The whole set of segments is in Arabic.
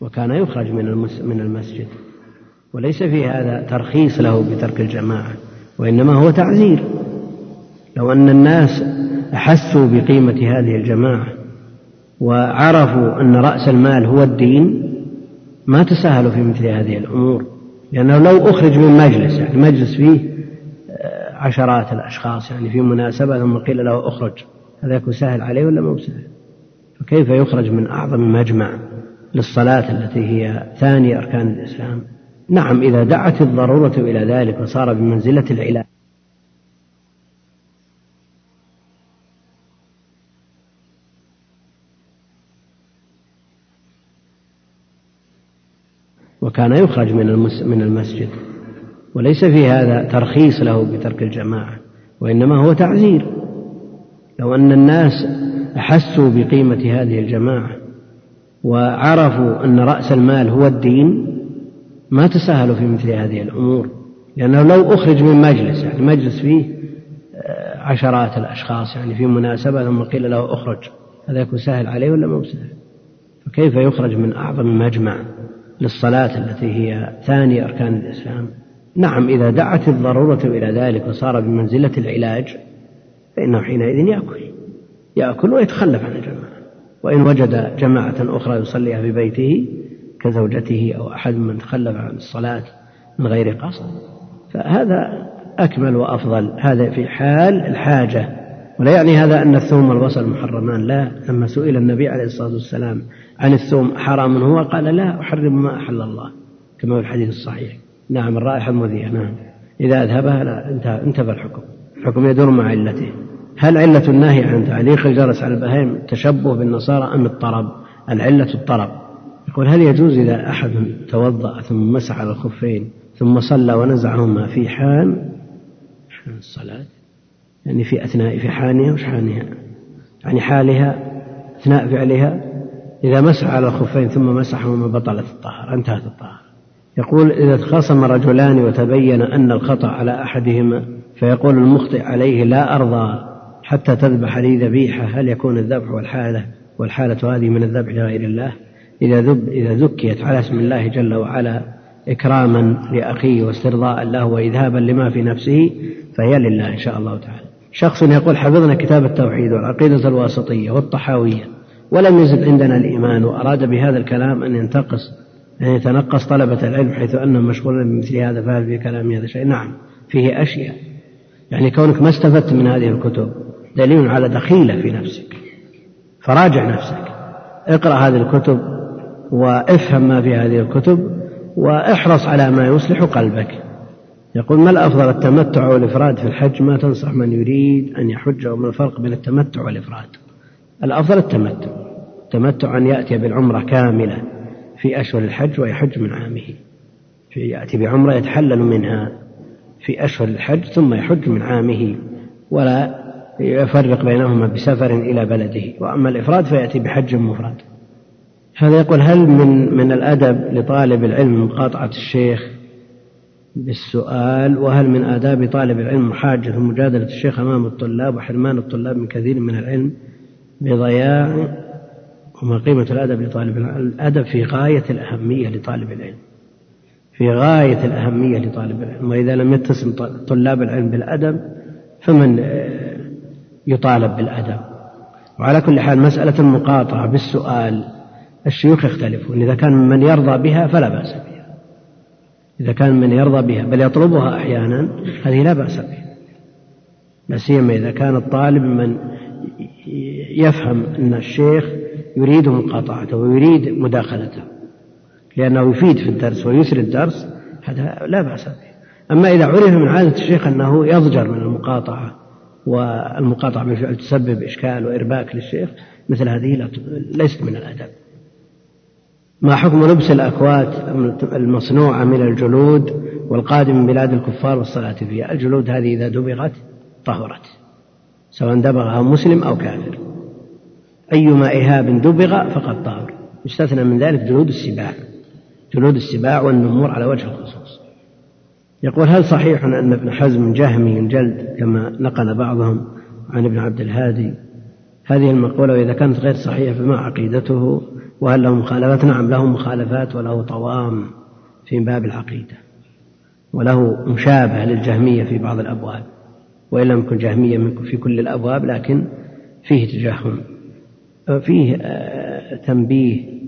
وكان يخرج من من المسجد. وليس في هذا ترخيص له بترك الجماعة وإنما هو تعزير. لو أن الناس أحسوا بقيمة هذه الجماعة وعرفوا أن رأس المال هو الدين ما تساهلوا في مثل هذه الأمور. لأنه لو أخرج من مجلس يعني مجلس فيه آه، عشرات الأشخاص يعني في مناسبة ثم قيل له أخرج. هذا يكون سهل عليه ولا مو سهل فكيف يخرج من أعظم مجمع؟ للصلاة التي هي ثاني أركان الإسلام. نعم إذا دعت الضرورة إلى ذلك وصار بمنزلة العلاج. وكان يخرج من من المسجد. وليس في هذا ترخيص له بترك الجماعة وإنما هو تعزير. لو أن الناس أحسوا بقيمة هذه الجماعة وعرفوا أن رأس المال هو الدين ما تساهلوا في مثل هذه الأمور لأنه لو أخرج من مجلس يعني مجلس فيه آه، عشرات الأشخاص يعني في مناسبة ثم قيل له أخرج. هذا يكون سهل عليه ولا مو سهل؟ فكيف يخرج من أعظم مجمع للصلاة التي هي ثاني أركان الإسلام؟ نعم إذا دعت الضرورة إلى ذلك وصار بمنزلة العلاج فإنه حينئذ يأكل يأكل ويتخلف عن الجماعة وإن وجد جماعة أخرى يصليها في بيته كزوجته أو أحد من تخلف عن الصلاة من غير قصد. فهذا أكمل وأفضل. هذا في حال الحاجة. ولا يعني هذا أن الثوم والبصل محرمان. لا. لما سئل النبي عليه الصلاة والسلام عن الثوم حرام هو؟ قال لا أحرم ما أحل الله كما في الحديث الصحيح. نعم الرائحة المذية نعم. إذا أذهبها لا انتهى, انتهى الحكم. الحكم يدور مع علته. هل علة النهي عن تعليق الجرس على البهائم تشبه بالنصارى أم الطرب؟ العلة الطرب. يقول هل يجوز إذا أحد توضأ ثم مسح على الخفين ثم صلى ونزعهما في حال حال الصلاة. يعني في أثناء في حانها وش حانها؟ يعني حالها أثناء فعلها إذا مسح على الخفين ثم مسحهما بطلت الطهارة انتهت الطهارة. يقول إذا تخاصم رجلان وتبين أن الخطأ على أحدهما فيقول المخطئ عليه لا أرضى. حتى تذبح لي ذبيحة هل يكون الذبح والحالة والحالة هذه من الذبح لغير الله؟ إذا ذب إذا ذكيت على اسم الله جل وعلا إكراما لأخيه واسترضاء له وإذهابا لما في نفسه فهي لله إن شاء الله تعالى. شخص يقول حفظنا كتاب التوحيد والعقيدة الواسطية والطحاوية ولم يزد عندنا الإيمان وأراد بهذا الكلام أن ينتقص أن يتنقص طلبة العلم حيث أنهم مشغولون بمثل هذا فهل في كلام هذا شيء؟ نعم فيه أشياء. يعني كونك ما استفدت من هذه الكتب دليل على دخيلة في نفسك. فراجع نفسك. اقرأ هذه الكتب وافهم ما في هذه الكتب واحرص على ما يصلح قلبك. يقول ما الأفضل التمتع والإفراد في الحج؟ ما تنصح من يريد أن يحج وما الفرق بين التمتع والإفراد؟ الأفضل التمتع. التمتع أن يأتي بالعمرة كاملة في أشهر الحج ويحج من عامه. يأتي بعمرة يتحلل منها في أشهر الحج ثم يحج من عامه. ولا يفرق بينهما بسفر إلى بلده وأما الإفراد فيأتي بحج مفرد. هذا يقول هل من من الأدب لطالب العلم مقاطعة الشيخ بالسؤال وهل من آداب طالب العلم محاجة ومجادلة الشيخ أمام الطلاب وحرمان الطلاب من كثير من العلم بضياع وما قيمة الأدب لطالب العلم؟ الأدب في غاية الأهمية لطالب العلم. في غاية الأهمية لطالب العلم. وإذا لم يتسم طلاب العلم بالأدب فمن يطالب بالأدب. وعلى كل حال مسألة المقاطعة بالسؤال الشيوخ يختلفون. إذا كان من يرضى بها فلا بأس بها. إذا كان من يرضى بها بل يطلبها أحيانا هذه لا بأس بها. لا سيما إذا كان الطالب من يفهم أن الشيخ يريد مقاطعته ويريد مداخلته لأنه يفيد في الدرس ويسري الدرس هذا لا بأس به. أما إذا عرف من عادة الشيخ أنه يضجر من المقاطعة والمقاطعة بالفعل تسبب إشكال وإرباك للشيخ مثل هذه ليست من الأدب. ما حكم لبس الأكوات المصنوعة من الجلود والقادم من بلاد الكفار والصلاة فيها؟ الجلود هذه إذا دبغت طهرت سواء دبغها مسلم أو كافر. أيما إهاب دبغ فقد طهر. يستثنى من ذلك جلود السباع. جلود السباع والنمور على وجه الخصوص. يقول هل صحيح أن ابن حزم جهمي الجلد كما نقل بعضهم عن ابن عبد الهادي هذه المقولة وإذا كانت غير صحيحة فما عقيدته؟ وهل له مخالفات؟ نعم له مخالفات وله طوام في باب العقيدة وله مشابه للجهمية في بعض الأبواب وإن لم يكن جهمية في كل الأبواب لكن فيه تجهم فيه آه، تنبيه.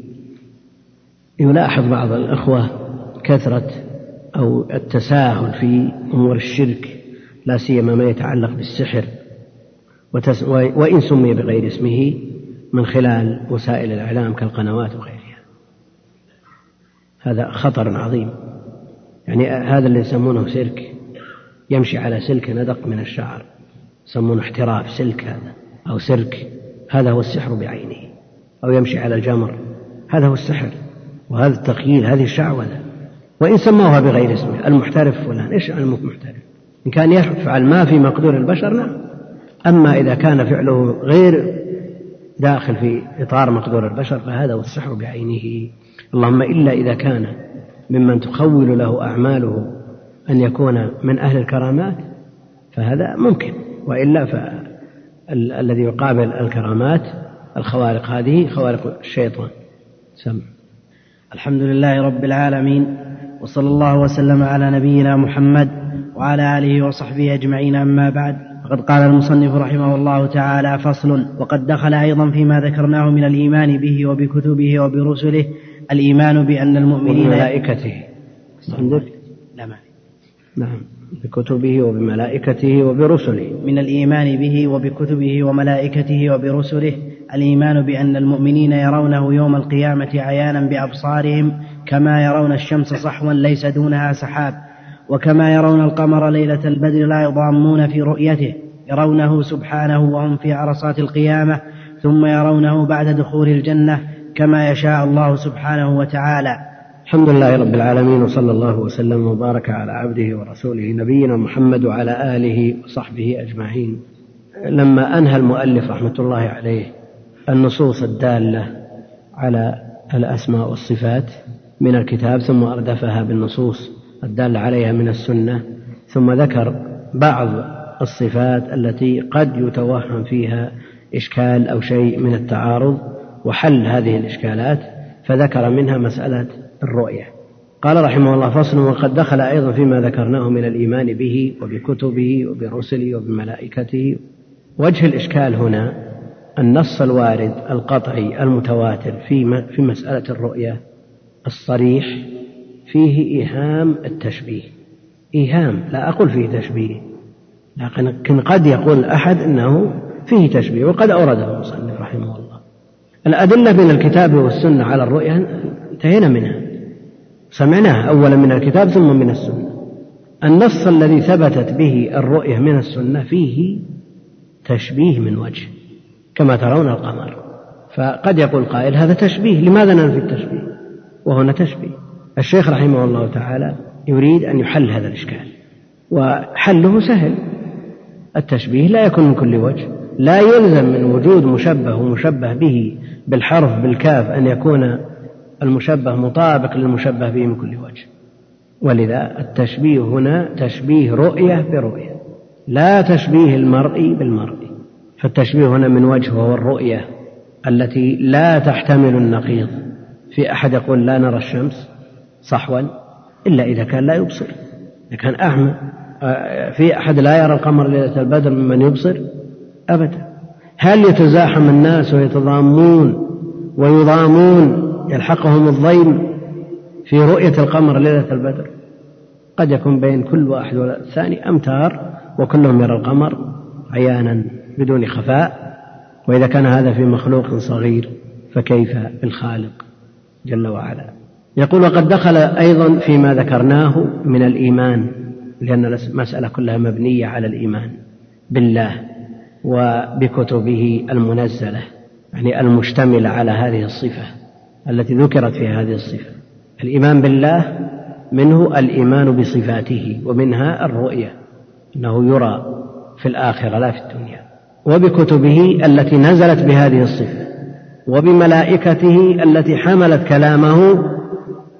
يلاحظ بعض الأخوة كثرة أو التساهل في أمور الشرك لا سيما ما يتعلق بالسحر وإن سمي بغير اسمه من خلال وسائل الإعلام كالقنوات وغيرها. هذا خطر عظيم. يعني هذا اللي يسمونه سلك يمشي على سلك ندق من الشعر يسمونه احتراف سلك هذا أو سرك. هذا هو السحر بعينه أو يمشي على الجمر. هذا هو السحر. وهذا التخييل هذه الشعوذة. وإن سموها بغير اسمه المحترف فلان إيش المحترف إن كان يفعل ما في مقدور البشر نعم. أما إذا كان فعله غير داخل في إطار مقدور البشر فهذا هو السحر بعينه. اللهم إلا إذا كان ممن تخول له أعماله أن يكون من أهل الكرامات فهذا ممكن. وإلا فالذي يقابل الكرامات الخوارق هذه خوارق الشيطان. سم. الحمد لله رب العالمين. وصلى الله وسلم على نبينا محمد وعلى آله وصحبه أجمعين. أما بعد فقد قال المصنف رحمه الله تعالى فصل. وقد دخل أيضا فيما ذكرناه من الإيمان به وبكتبه وبرسله الإيمان بأن المؤمنين وملائكته عندك؟ لا ما نعم. بكتبه وبملائكته وبرسله. من الإيمان به وبكتبه وملائكته وبرسله الإيمان بأن المؤمنين يرونه يوم القيامة عيانا بأبصارهم كما يرون الشمس صحوا ليس دونها سحاب وكما يرون القمر ليلة البدر لا يضامون في رؤيته يرونه سبحانه وهم في عرصات القيامة ثم يرونه بعد دخول الجنة كما يشاء الله سبحانه وتعالى. الحمد لله رب العالمين وصلى الله وسلم وبارك على عبده ورسوله نبينا محمد وعلى آله وصحبه أجمعين. لما أنهى المؤلف رحمة الله عليه النصوص الدالة على الأسماء والصفات من الكتاب ثم أردفها بالنصوص الداله عليها من السنة ثم ذكر بعض الصفات التي قد يتوهم فيها إشكال أو شيء من التعارض وحل هذه الإشكالات فذكر منها مسألة الرؤية. قال رحمه الله فصل وقد دخل أيضا فيما ذكرناه من الإيمان به وبكتبه وبرسله وبملائكته. وجه الإشكال هنا النص الوارد القطعي المتواتر في في مسألة الرؤية الصريح فيه إيهام التشبيه. إيهام لا أقول فيه تشبيه لكن قد يقول أحد أنه فيه تشبيه وقد أورده المصنف رحمه الله. الأدلة من الكتاب والسنة على الرؤيا انتهينا منها. سمعناها أولا من الكتاب ثم من السنة. النص الذي ثبتت به الرؤية من السنة فيه تشبيه من وجه كما ترون القمر. فقد يقول قائل هذا تشبيه لماذا ننفي التشبيه؟ وهنا تشبيه. الشيخ رحمه الله تعالى يريد أن يحل هذا الإشكال وحله سهل. التشبيه لا يكون من كل وجه لا يلزم من وجود مشبه ومشبه به بالحرف بالكاف أن يكون المشبه مطابق للمشبه به من كل وجه. ولذا التشبيه هنا تشبيه رؤية برؤية لا تشبيه المرء بالمرء. فالتشبيه هنا من وجه وهو الرؤية التي لا تحتمل النقيض. في أحد يقول لا نرى الشمس صحوا إلا إذا كان لا يبصر. إذا كان أعمى في أحد لا يرى القمر ليلة البدر ممن يبصر؟ أبدا. هل يتزاحم الناس ويتضامون ويضامون يلحقهم الضيم في رؤية القمر ليلة البدر؟ قد يكون بين كل واحد والثاني أمتار وكلهم يرى القمر عيانا بدون خفاء وإذا كان هذا في مخلوق صغير فكيف بالخالق؟ جل وعلا. يقول وقد دخل أيضا فيما ذكرناه من الإيمان لأن المسألة كلها مبنية على الإيمان بالله وبكتبه المنزلة يعني المشتملة على هذه الصفة التي ذكرت في هذه الصفة. الإيمان بالله منه الإيمان بصفاته ومنها الرؤية أنه يرى في الآخرة لا في الدنيا وبكتبه التي نزلت بهذه الصفة. وبملائكته التي حملت كلامه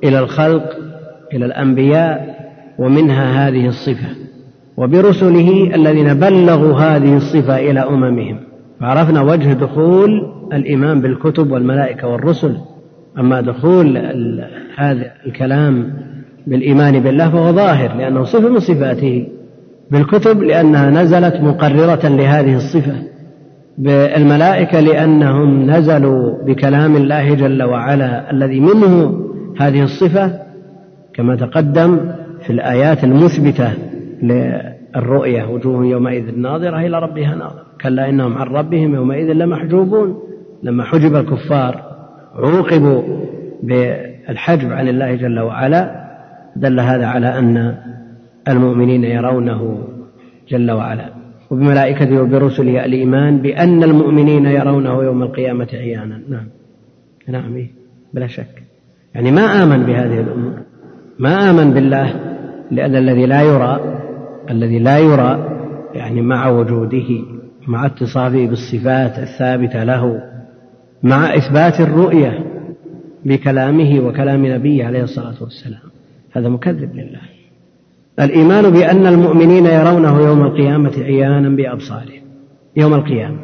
إلى الخلق إلى الأنبياء ومنها هذه الصفة وبرسله الذين بلغوا هذه الصفة إلى أممهم. فعرفنا وجه دخول الإيمان بالكتب والملائكة والرسل. أما دخول هذا الكلام بالإيمان بالله فهو ظاهر لأنه صفة من صفاته بالكتب لأنها نزلت مقررة لهذه الصفة. بالملائكة لأنهم نزلوا بكلام الله جل وعلا الذي منه هذه الصفة كما تقدم في الآيات المثبتة للرؤية وجوه يومئذ ناظرة إلى ربها ناظرة. كلا إنهم عن ربهم يومئذ لمحجوبون لما حجب الكفار عوقبوا بالحجب عن الله جل وعلا دل هذا على أن المؤمنين يرونه جل وعلا. وبملائكته وبرسله الإيمان بأن المؤمنين يرونه يوم القيامة عيانا. نعم. نعم إيه؟ بلا شك. يعني ما آمن بهذه الأمور. ما آمن بالله لأن الذي لا يرى الذي لا يرى يعني مع وجوده مع اتصافه بالصفات الثابتة له مع إثبات الرؤية بكلامه وكلام نبيه عليه الصلاة والسلام. هذا مكذب لله. الإيمان بأن المؤمنين يرونه يوم القيامة عيانا بأبصارهم يوم القيامة.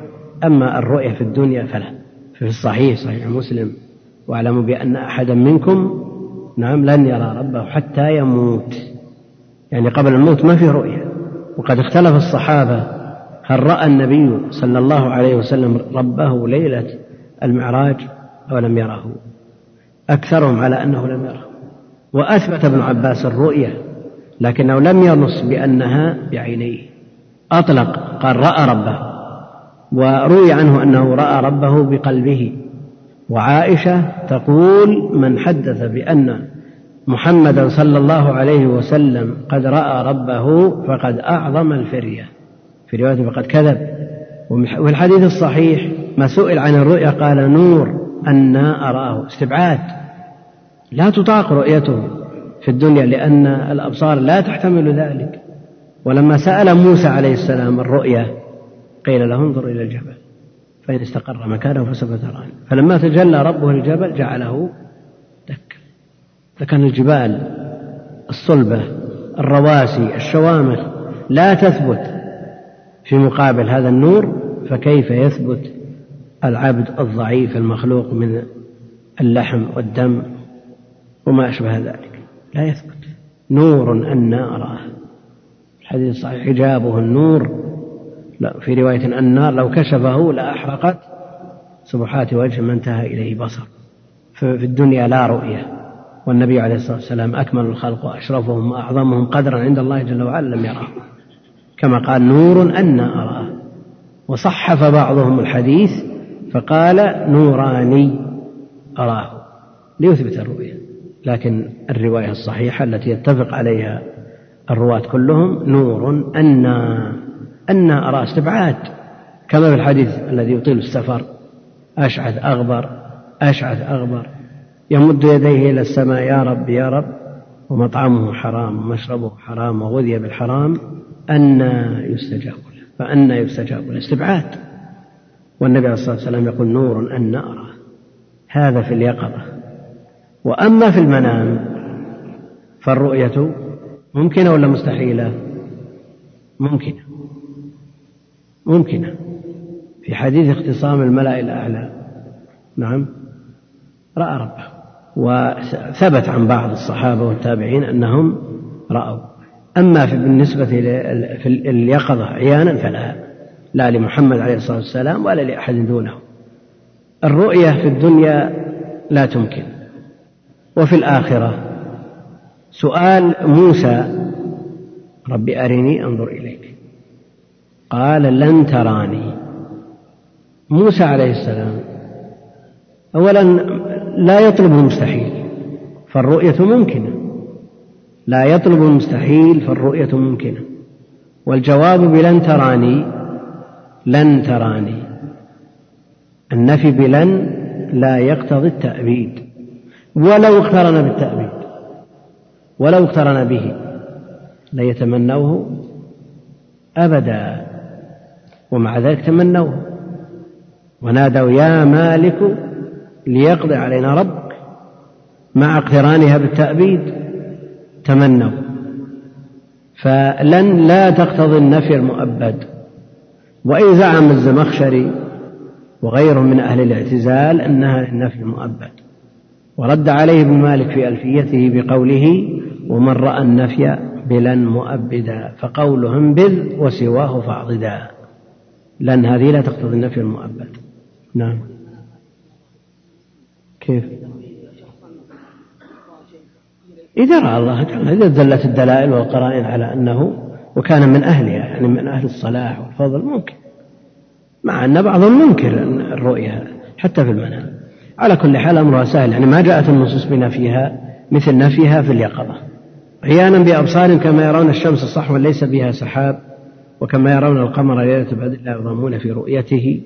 أما الرؤية في الدنيا فلا. في الصحيح صحيح مسلم. واعلموا بأن أحدا منكم نعم لن يرى ربه حتى يموت. يعني قبل الموت ما في رؤية وقد اختلف الصحابة هل رأى النبي صلى الله عليه وسلم ربه ليلة المعراج؟ أو لم يره. أكثرهم على أنه لم يره. وأثبت ابن عباس الرؤية لكنه لم ينص بأنها بعينيه. أطلق قال رأى ربه. وروي عنه أنه رأى ربه بقلبه. وعائشة تقول من حدث بأن محمدا صلى الله عليه وسلم قد رأى ربه فقد أعظم الفرية. في رواية فقد كذب. والحديث الصحيح ما سئل عن الرؤيا قال نور أنا أراه استبعاد. لا تطاق رؤيته. في الدنيا لأن الأبصار لا تحتمل ذلك. ولما سأل موسى عليه السلام الرؤيا قيل له انظر إلى الجبل فإن استقر مكانه فسوف تراني. فلما تجلى ربه الجبل جعله دكا. فكان الجبال الصلبة الرواسي الشوامخ لا تثبت في مقابل هذا النور فكيف يثبت العبد الضعيف المخلوق من اللحم والدم وما أشبه ذلك؟ لا يثبت. نور أنا أراه. الحديث الصحيح حجابه النور. لا في رواية النار لو كشفه لأحرقت. سبحات وجه ما انتهى إليه بصر. في الدنيا لا رؤية. والنبي عليه الصلاة والسلام أكمل الخلق وأشرفهم وأعظمهم قدرا عند الله جل وعلا لم يراه. كما قال نور أنا أراه. وصحف بعضهم الحديث فقال نوراني أراه. ليثبت الرؤية. لكن الرواية الصحيحة التي يتفق عليها الرواة كلهم نور أنا أنا أرى استبعاد كما في الحديث الذي يطيل السفر أشعث أغبر أشعث أغبر يمد يديه إلى السماء يا رب يا رب ومطعمه حرام ومشربه حرام وغذي بالحرام أنا يستجاب له فأنا يستجاب له. استبعاد. والنبي عليه الصلاة والسلام يقول نور أن أرى. هذا في اليقظة. وأما في المنام فالرؤية ممكنة ولا مستحيلة؟ ممكنة. ممكنة. في حديث اختصام الملأ الأعلى. نعم. رأى ربه. وثبت عن بعض الصحابة والتابعين أنهم رأوا. أما في بالنسبة في اليقظة عيانا فلا. لا لمحمد عليه الصلاة والسلام ولا لأحد دونه. الرؤية في الدنيا لا تمكن. وفي الآخرة. سؤال موسى رب أرني أنظر إليك. قال لن تراني. موسى عليه السلام أولا لا يطلب المستحيل فالرؤية ممكنة. لا يطلب المستحيل فالرؤية ممكنة. والجواب بلن تراني لن تراني. النفي بلن لا يقتضي التأبيد. ولو اقترن بالتأبيد ولو اقترن به ليتمنوه أبدا. ومع ذلك تمنوه. ونادوا يا مالك ليقضي علينا ربك. مع اقترانها بالتأبيد تمنوا. فلن لا تقتضي النفي المؤبد. وإن زعم الزمخشري وغيره من أهل الاعتزال أنها للنفي المؤبد. ورد عليه ابن مالك في ألفيته بقوله ومن رأى النفي بلن مؤبدا فقولهم بذ وسواه فاعضدا لن هذه لا تقتضي النفي المؤبد. نعم. كيف؟ إذا رأى الله تعالى إذا دلت الدلائل والقرائن على أنه وكان من أهلها يعني من أهل الصلاح والفضل ممكن. مع أن بعضهم منكر الرؤية حتى في المنام. على كل حال أمرها سهل. يعني ما جاءت النصوص بنفيها مثل نفيها في اليقظة. عيانا بأبصار كما يرون الشمس صحوا ليس بها سحاب وكما يرون القمر ليلة بدر لا يضامون في رؤيته.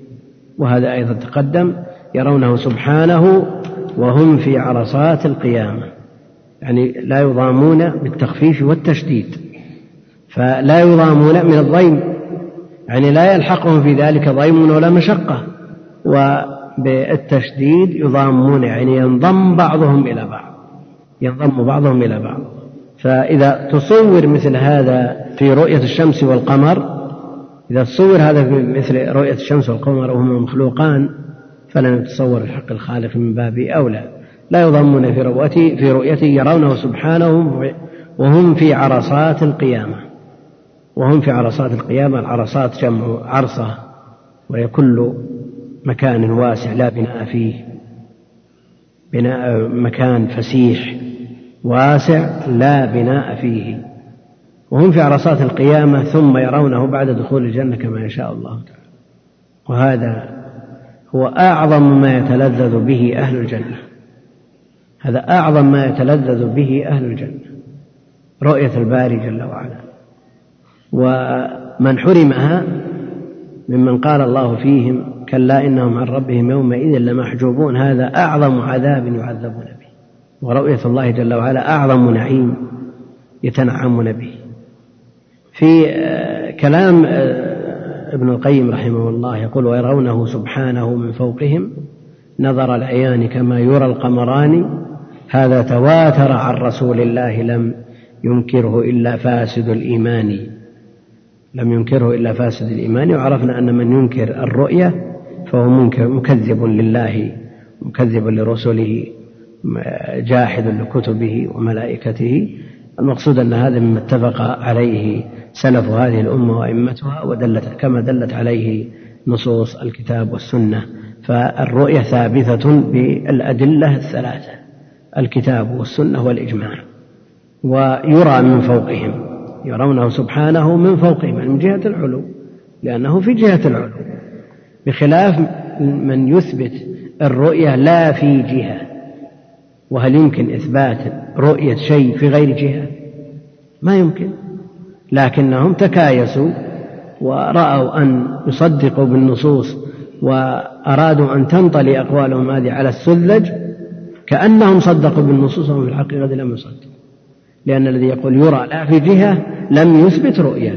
وهذا أيضا تقدم يرونه سبحانه وهم في عرصات القيامة. يعني لا يضامون بالتخفيف والتشديد. فلا يضامون من الضيم. يعني لا يلحقهم في ذلك ضيم ولا مشقة. وبالتشديد يضامون يعني ينضم بعضهم إلى بعض ينضم بعضهم إلى بعض. فإذا تصور مثل هذا في رؤية الشمس والقمر إذا تصور هذا في مثل رؤية الشمس والقمر وهما مخلوقان فلن يتصور الحق الخالق من باب أولى. لا يضمون في رؤيته في رؤيته يرونه سبحانه وهم في عرصات القيامة. وهم في عرصات القيامة العرصات جمع عرصة وهي كل مكان واسع لا بناء فيه. بناء مكان فسيح واسع لا بناء فيه. وهم في عرصات القيامة ثم يرونه بعد دخول الجنة كما يشاء الله تعالى. وهذا هو أعظم ما يتلذذ به أهل الجنة. هذا أعظم ما يتلذذ به أهل الجنة. رؤية الباري جل وعلا. ومن حرمها ممن قال الله فيهم كلا إنهم عن ربهم يومئذ لمحجوبون. هذا أعظم عذاب يعذبون به. ورؤية الله جل وعلا أعظم نعيم يتنعمون به. في آه، كلام آه، ابن القيم رحمه الله يقول ويرونه سبحانه من فوقهم نظر العيان كما يرى القمران. هذا تواتر عن رسول الله لم ينكره إلا فاسد الإيمان. لم ينكره إلا فاسد الإيمان. وعرفنا أن من ينكر الرؤية فهو منكر مكذب لله مكذب لرسله جاحد لكتبه وملائكته. المقصود أن هذا مما اتفق عليه سلف هذه الأمة وأئمتها ودلت كما دلت عليه نصوص الكتاب والسنة. فالرؤية ثابتة بالأدلة الثلاثة الكتاب والسنة والإجماع. ويرى من فوقهم يرونه سبحانه من فوقهم من جهة العلو لأنه في جهة العلو. بخلاف من يثبت الرؤية لا في جهة وهل يمكن إثبات رؤية شيء في غير جهة؟ ما يمكن. لكنهم تكايسوا ورأوا أن يصدقوا بالنصوص وأرادوا أن تنطلي أقوالهم هذه على السذج كأنهم صدقوا بالنصوص وهم في الحقيقة لم يصدقوا. لأن الذي يقول يرى لا في جهة لم يثبت رؤية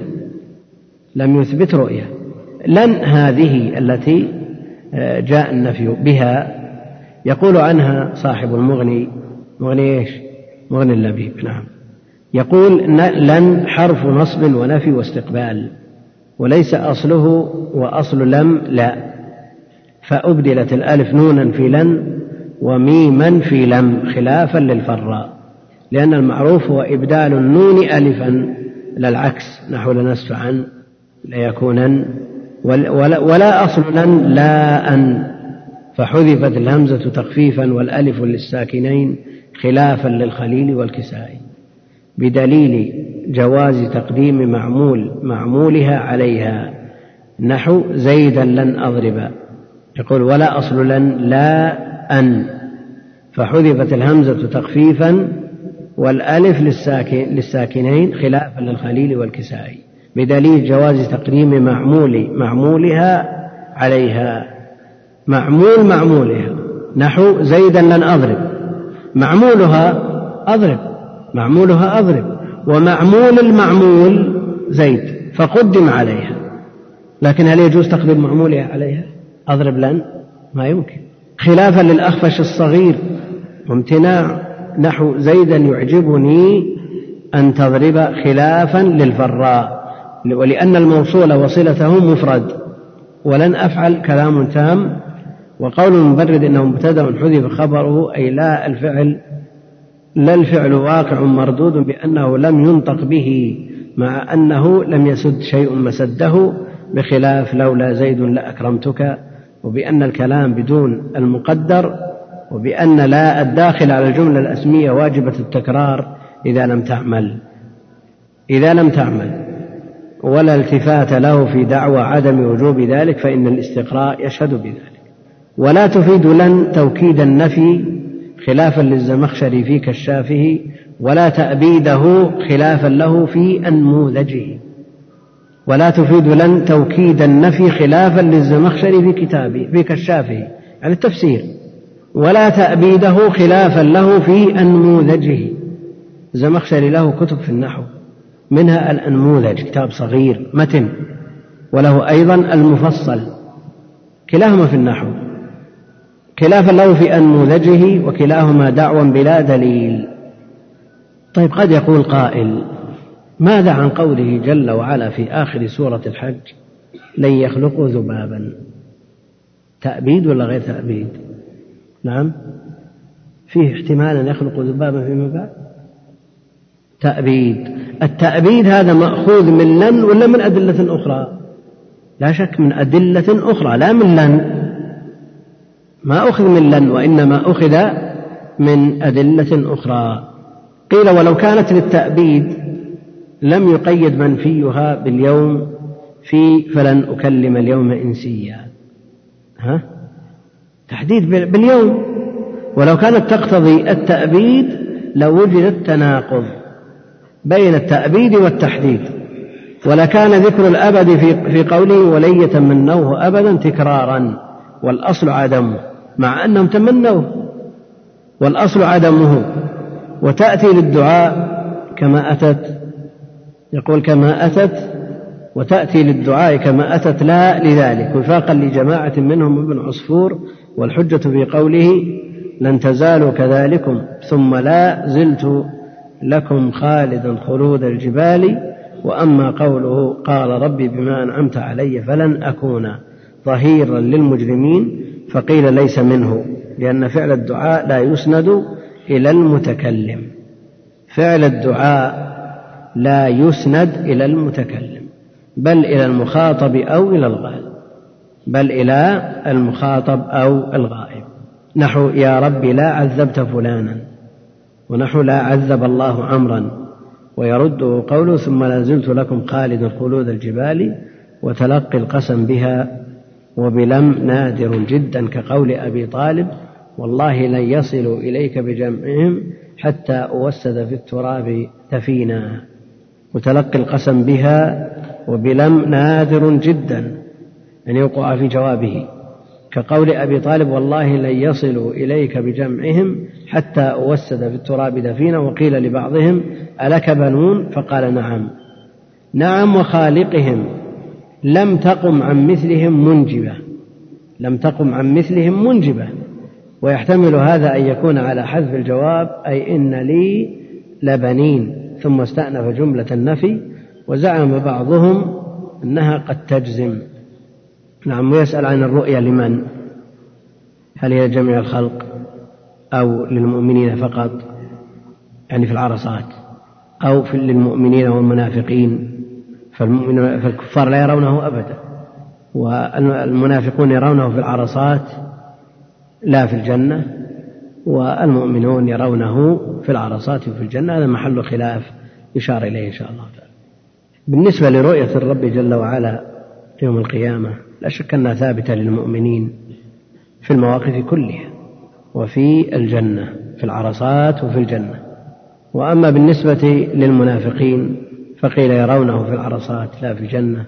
لم يثبت رؤية. لن هذه التي آه، جاء النفي بها يقول عنها صاحب المغني مغني إيش؟ مغني اللبيب نعم يقول لن حرف نصب ونفي واستقبال وليس أصله وأصل لم لا فأبدلت الألف نونا في لن وميما في لم خلافا للفراء لأن المعروف هو إبدال النون ألفا لا العكس نحو لنسفعا ليكونن ولا, ولا أصل لن لا أن فحذفت الهمزة تخفيفا والألف للساكنين خلافا للخليل والكسائي بدليل جواز تقديم معمول معمولها عليها. نحو زيدا لن أضرب. يقول ولا أصل لن لا أن فحذفت الهمزة تخفيفا والألف للساكن للساكنين خلافا للخليل والكسائي. بدليل جواز تقديم معمول معمولها عليها. معمول معمولها. نحو زيدا لن أضرب. معمولها أضرب. معمولها أضرب. ومعمول المعمول زيد. فقدم عليها. لكن هل يجوز تقديم معمولها عليها؟ أضرب لن؟ ما يمكن. خلافا للأخفش الصغير. وامتناع نحو زيدا يعجبني أن تضرب خلافا للفراء. ولأن الموصول وصلته مفرد ولن أفعل كلام تام وقول المبرد إنه مبتدأ حذف خبره أي لا الفعل لا الفعل واقع مردود بأنه لم ينطق به مع أنه لم يسد شيء مسده بخلاف لولا زيد لأكرمتك وبأن الكلام بدون المقدر وبأن لا الداخل على الجملة الأسمية واجبة التكرار إذا لم تعمل. إذا لم تعمل. ولا التفات له في دعوى عدم وجوب ذلك فإن الاستقراء يشهد بذلك. ولا تفيد لن توكيد النفي خلافا للزمخشري في كشافه ولا تأبيده خلافا له في أنموذجه. ولا تفيد لن توكيد النفي خلافا للزمخشري في كتابه في كشافه. يعني التفسير. ولا تأبيده خلافا له في أنموذجه. الزمخشري له كتب في النحو. منها الأنموذج كتاب صغير متن. وله أيضا المفصل. كلاهما في النحو. خلافا له في أنموذجه وكلاهما دعوى بلا دليل. طيب قد يقول قائل ماذا عن قوله جل وعلا في آخر سورة الحج لن يخلقوا ذبابا تأبيد ولا غير تأبيد؟ نعم. فيه احتمال أن يخلقوا ذبابا فيما بعد؟ تأبيد التأبيد هذا مأخوذ من لن ولا من أدلة أخرى؟ لا شك من أدلة أخرى لا من لن. ما أخذ من لن وإنما أخذ من أدلة أخرى. قيل ولو كانت للتأبيد لم يقيد منفيها باليوم في فلن أكلم اليوم إنسيا. ها؟ تحديد باليوم. ولو كانت تقتضي التأبيد لوجد التناقض. بين التأبيد والتحديد ولكان ذكر الأبد في في قوله ولن يتمنوه أبدا تكرارا والأصل عدمه مع أنهم تمنوه والأصل عدمه وتأتي للدعاء كما أتت يقول كما أتت وتأتي للدعاء كما أتت لا لذلك وفاقا لجماعة منهم ابن عصفور والحجة في قوله لن تزالوا كذلكم ثم لا زلت لكم خالدا خلود الجبال وأما قوله قال ربي بما أنعمت علي فلن أكون ظهيرا للمجرمين فقيل ليس منه لأن فعل الدعاء لا يسند إلى المتكلم. فعل الدعاء لا يسند إلى المتكلم بل إلى المخاطب أو إلى الغائب بل إلى المخاطب أو الغائب. نحو يا رب لا عذبت فلانا. ونحو لا عذب الله عمرا ويرده قوله ثم لا زلت لكم خالد خلود الجبال وتلقي القسم بها وبلم نادر جدا كقول أبي طالب والله لن يصلوا إليك بجمعهم حتى أوسد في التراب تفينا وتلقي القسم بها وبلم نادر جدا أن يوقع في جوابه. كقول أبي طالب والله لن يصلوا إليك بجمعهم حتى أوسد في التراب دفينا وقيل لبعضهم ألك بنون؟ فقال نعم. نعم وخالقهم. لم تقم عن مثلهم منجبة. لم تقم عن مثلهم منجبة. ويحتمل هذا أن يكون على حذف الجواب أي إن لي لبنين. ثم استأنف جملة النفي وزعم بعضهم أنها قد تجزم. نعم ويسأل عن الرؤيا لمن؟ هل هي جميع الخلق؟ أو للمؤمنين فقط يعني في العرصات أو في للمؤمنين والمنافقين فالكفار لا يرونه أبدا والمنافقون يرونه في العرصات لا في الجنة والمؤمنون يرونه في العرصات وفي الجنة. هذا محل خلاف يشار إليه إن شاء الله تعالى. بالنسبة لرؤية الرب جل وعلا يوم القيامة لا شك أنها ثابتة للمؤمنين في المواقف كلها. وفي الجنة في العرصات وفي الجنة. وأما بالنسبة للمنافقين فقيل يرونه في العرصات لا في الجنة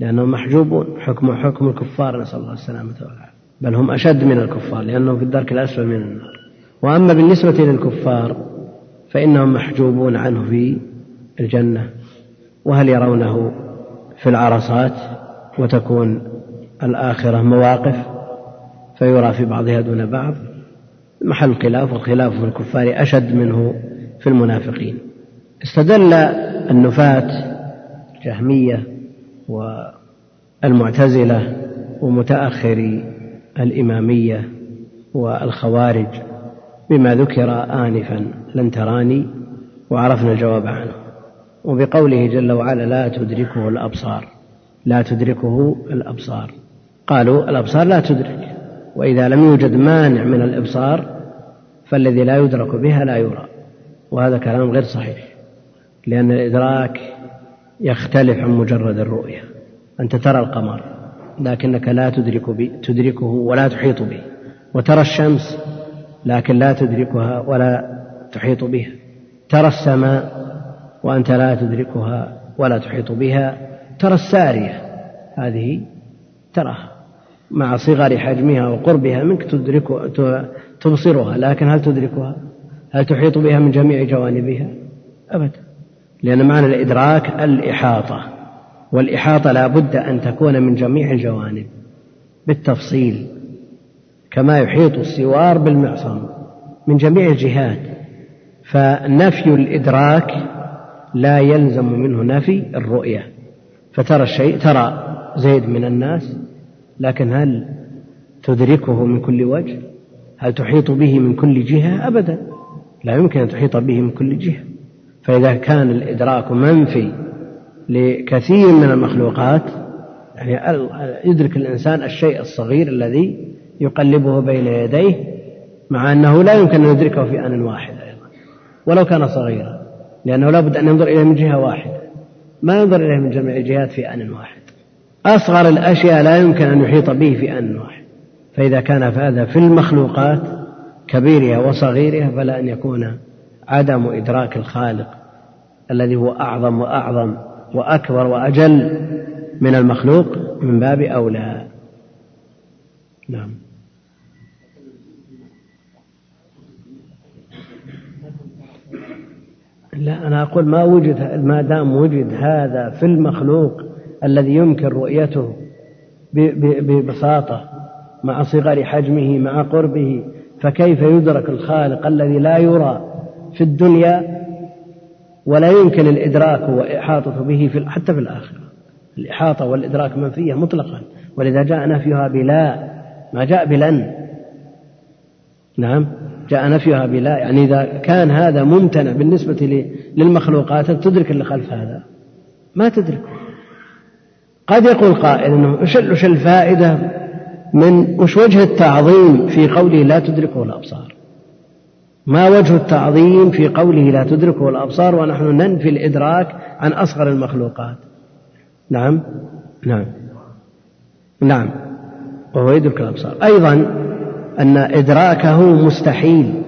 لأنهم محجوبون. حكم حكم الكفار نسأل الله السلامة والعافية. بل هم أشد من الكفار لأنهم في الدرك الأسفل من النار. وأما بالنسبة للكفار فإنهم محجوبون عنه في الجنة. وهل يرونه في العرصات وتكون الآخرة مواقف؟ فيرى في بعضها دون بعض. محل خلاف والخلاف في الكفار أشد منه في المنافقين. استدل النفاة الجهمية والمعتزلة ومتأخري الإمامية والخوارج بما ذكر آنفا لن تراني وعرفنا الجواب عنه. وبقوله جل وعلا لا تدركه الأبصار. لا تدركه الأبصار. قالوا الأبصار لا تدرك. وإذا لم يوجد مانع من الإبصار فالذي لا يدرك بها لا يرى. وهذا كلام غير صحيح لأن الإدراك يختلف عن مجرد الرؤية. أنت ترى القمر لكنك لا تدرك بي تدركه ولا تحيط به. وترى الشمس لكن لا تدركها ولا تحيط بها. ترى السماء وأنت لا تدركها ولا تحيط بها. ترى السارية هذه تراها. مع صغر حجمها وقربها منك تدرك تبصرها لكن هل تدركها؟ هل تحيط بها من جميع جوانبها؟ أبدا. لأن معنى الإدراك الإحاطة والإحاطة لا بد أن تكون من جميع الجوانب بالتفصيل كما يحيط السوار بالمعصم من جميع الجهات. فنفي الإدراك لا يلزم منه نفي الرؤية. فترى الشيء ترى زيد من الناس لكن هل تدركه من كل وجه؟ هل تحيط به من كل جهة؟ أبدا. لا يمكن أن تحيط به من كل جهة. فإذا كان الإدراك منفي لكثير من المخلوقات يعني يدرك الإنسان الشيء الصغير الذي يقلبه بين يديه مع أنه لا يمكن أن يدركه في آن واحد أيضا. ولو كان صغيرا لأنه لا بد أن ينظر إليه من جهة واحدة. ما ينظر إليه من جميع الجهات في آن واحد. أصغر الأشياء لا يمكن أن يحيط به في آن واحد. فإذا كان هذا في المخلوقات كبيرها وصغيرها فلا أن يكون عدم إدراك الخالق الذي هو أعظم وأعظم وأكبر وأجل من المخلوق من باب أولى. نعم. لا أنا أقول ما وجد ما دام وجد هذا في المخلوق الذي يمكن رؤيته ببساطة مع صغر حجمه مع قربه فكيف يدرك الخالق الذي لا يرى في الدنيا ولا يمكن الإدراك وإحاطة به في حتى في الآخرة؟ الإحاطة والإدراك منفية مطلقا. ولذا جاء نفيها بلا ما جاء بلن. نعم جاء نفيها بلا. يعني إذا كان هذا ممتنع بالنسبة للمخلوقات تدرك اللي خلف هذا. ما تدركه. قد يقول قائل إنه وش الفائدة من وش وجه التعظيم في قوله لا تدركه الأبصار؟ ما وجه التعظيم في قوله لا تدركه الأبصار ونحن ننفي الإدراك عن أصغر المخلوقات؟ نعم؟ نعم. نعم. وهو يدرك الأبصار. أيضا أن إدراكه مستحيل.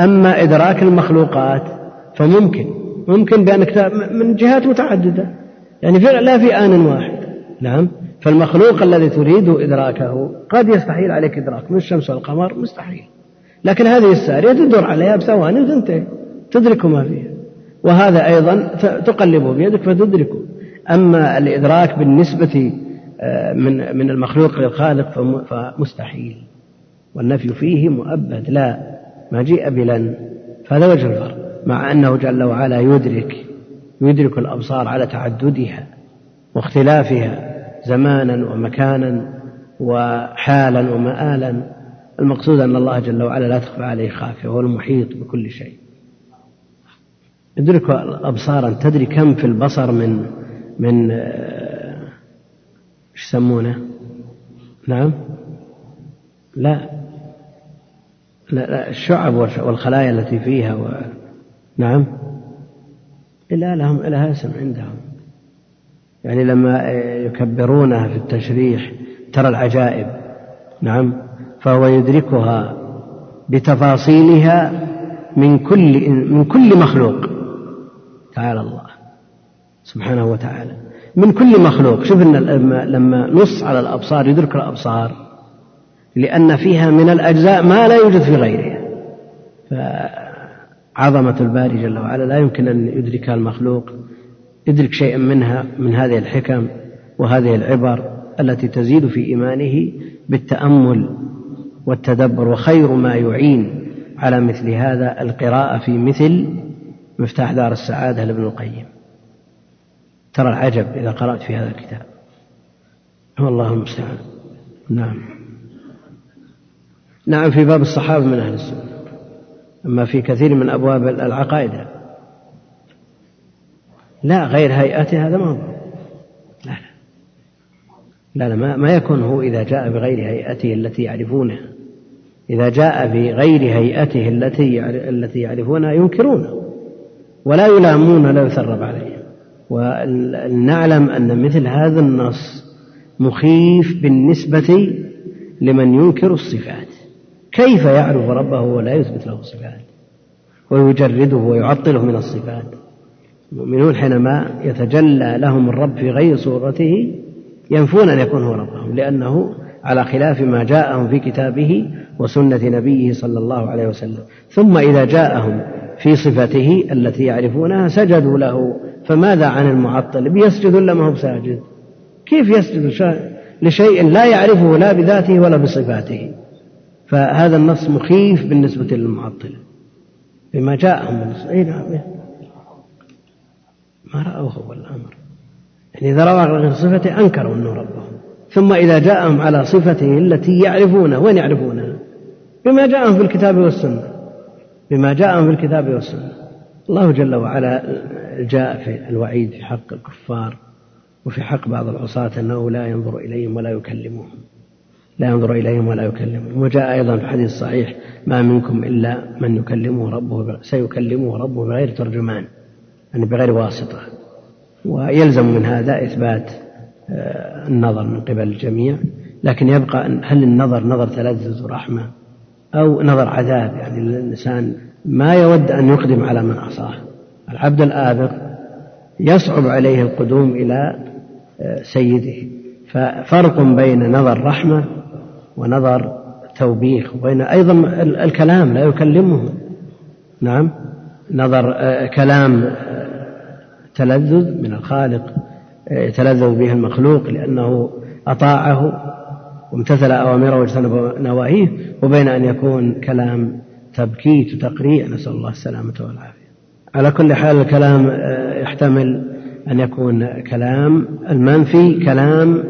أما إدراك المخلوقات فممكن. ممكن بانك من جهات متعددة. يعني لا في آن واحد. نعم. فالمخلوق الذي تريد إدراكه قد يستحيل عليك إدراك من الشمس والقمر مستحيل. لكن هذه السارية تدور عليها بثواني وتنتهي تدرك ما فيها. وهذا أيضا تقلبه بيدك فتدركه. أما الإدراك بالنسبة آه، من من المخلوق للخالق فمستحيل. والنفي فيه مؤبد لا ما جيء بلن. فهذا وجه الفرق مع أنه جل وعلا يدرك يدرك الأبصار على تعددها واختلافها. زمانا ومكانا وحالا ومآلا. المقصود أن الله جل وعلا لا تخفى عليه خافية وهو المحيط بكل شيء. يدرك أبصارا تدري كم في البصر من من آه، إيش يسمونه؟ نعم؟ لا. لا, لا الشعب والخلايا التي فيها و... نعم؟ إلا لهم لها اسم عندهم. يعني لما يكبرونها في التشريح ترى العجائب. نعم. فهو يدركها بتفاصيلها من كل من كل مخلوق. تعالى الله سبحانه وتعالى. من كل مخلوق. شوف إن لما نص على الأبصار يدرك الأبصار. لأن فيها من الأجزاء ما لا يوجد في غيرها. فعظمة الباري جل وعلا لا يمكن أن يدركها المخلوق. يدرك شيئا منها من هذه الحكم وهذه العبر التي تزيد في إيمانه بالتأمل والتدبر وخير ما يعين على مثل هذا القراءة في مثل مفتاح دار السعادة لابن القيم. ترى العجب إذا قرأت في هذا الكتاب. والله المستعان. نعم. نعم في باب الصحابة من أهل السنة. أما في كثير من أبواب العقائد. لا غير هيئته هذا ما هو. لا لا. لا, لا ما يكون هو إذا جاء بغير هيئته التي يعرفونها إذا جاء بغير هيئته التي التي يعرفونها ينكرونه ولا يلامون ولا يثرب عليهم ولنعلم أن مثل هذا النص مخيف بالنسبة لمن ينكر الصفات. كيف يعرف ربه ولا يثبت له الصفات ويجرده ويعطله من الصفات؟ المؤمنون حينما يتجلى لهم الرب في غير صورته ينفون أن يكون هو ربهم لأنه على خلاف ما جاءهم في كتابه وسنة نبيه صلى الله عليه وسلم. ثم إذا جاءهم في صفته التي يعرفونها سجدوا له فماذا عن المعطل؟ بيسجد ولا ما هو بساجد؟ كيف يسجد؟ لشيء لا يعرفه لا بذاته ولا بصفاته. فهذا النص مخيف بالنسبة للمعطل. بما جاءهم من أي نعم. ما رأوه هو الأمر. يعني إذا رأوا غير صفته أنكروا أنه ربهم. ثم إذا جاءهم على صفته التي يعرفونها وين يعرفونها بما جاءهم في الكتاب والسنة. بما جاءهم في الكتاب والسنة. الله جل وعلا جاء في الوعيد في حق الكفار وفي حق بعض العصاة أنه لا ينظر إليهم ولا يكلمهم. لا ينظر إليهم ولا يكلمهم. وجاء أيضا في الحديث الصحيح ما منكم إلا من يكلمه ربه سيكلمه ربه بغير ترجمان. يعني بغير واسطة. ويلزم من هذا إثبات آه، النظر من قبل الجميع. لكن يبقى هل النظر نظر تلذذ ورحمة أو نظر عذاب؟ يعني الإنسان ما يود أن يقدم على من عصاه العبد الآبق يصعب عليه القدوم إلى آه، سيده. ففرق بين نظر رحمة ونظر توبيخ وبين أيضا الكلام لا يكلمه. نعم. نظر آه، كلام تلذذ من الخالق يتلذذ به المخلوق لأنه أطاعه وامتثل أوامره واجتنب نواهيه وبين أن يكون كلام تبكيت وتقريع. نسأل الله السلامة والعافية. على كل حال الكلام آه، يحتمل أن يكون كلام المنفي كلام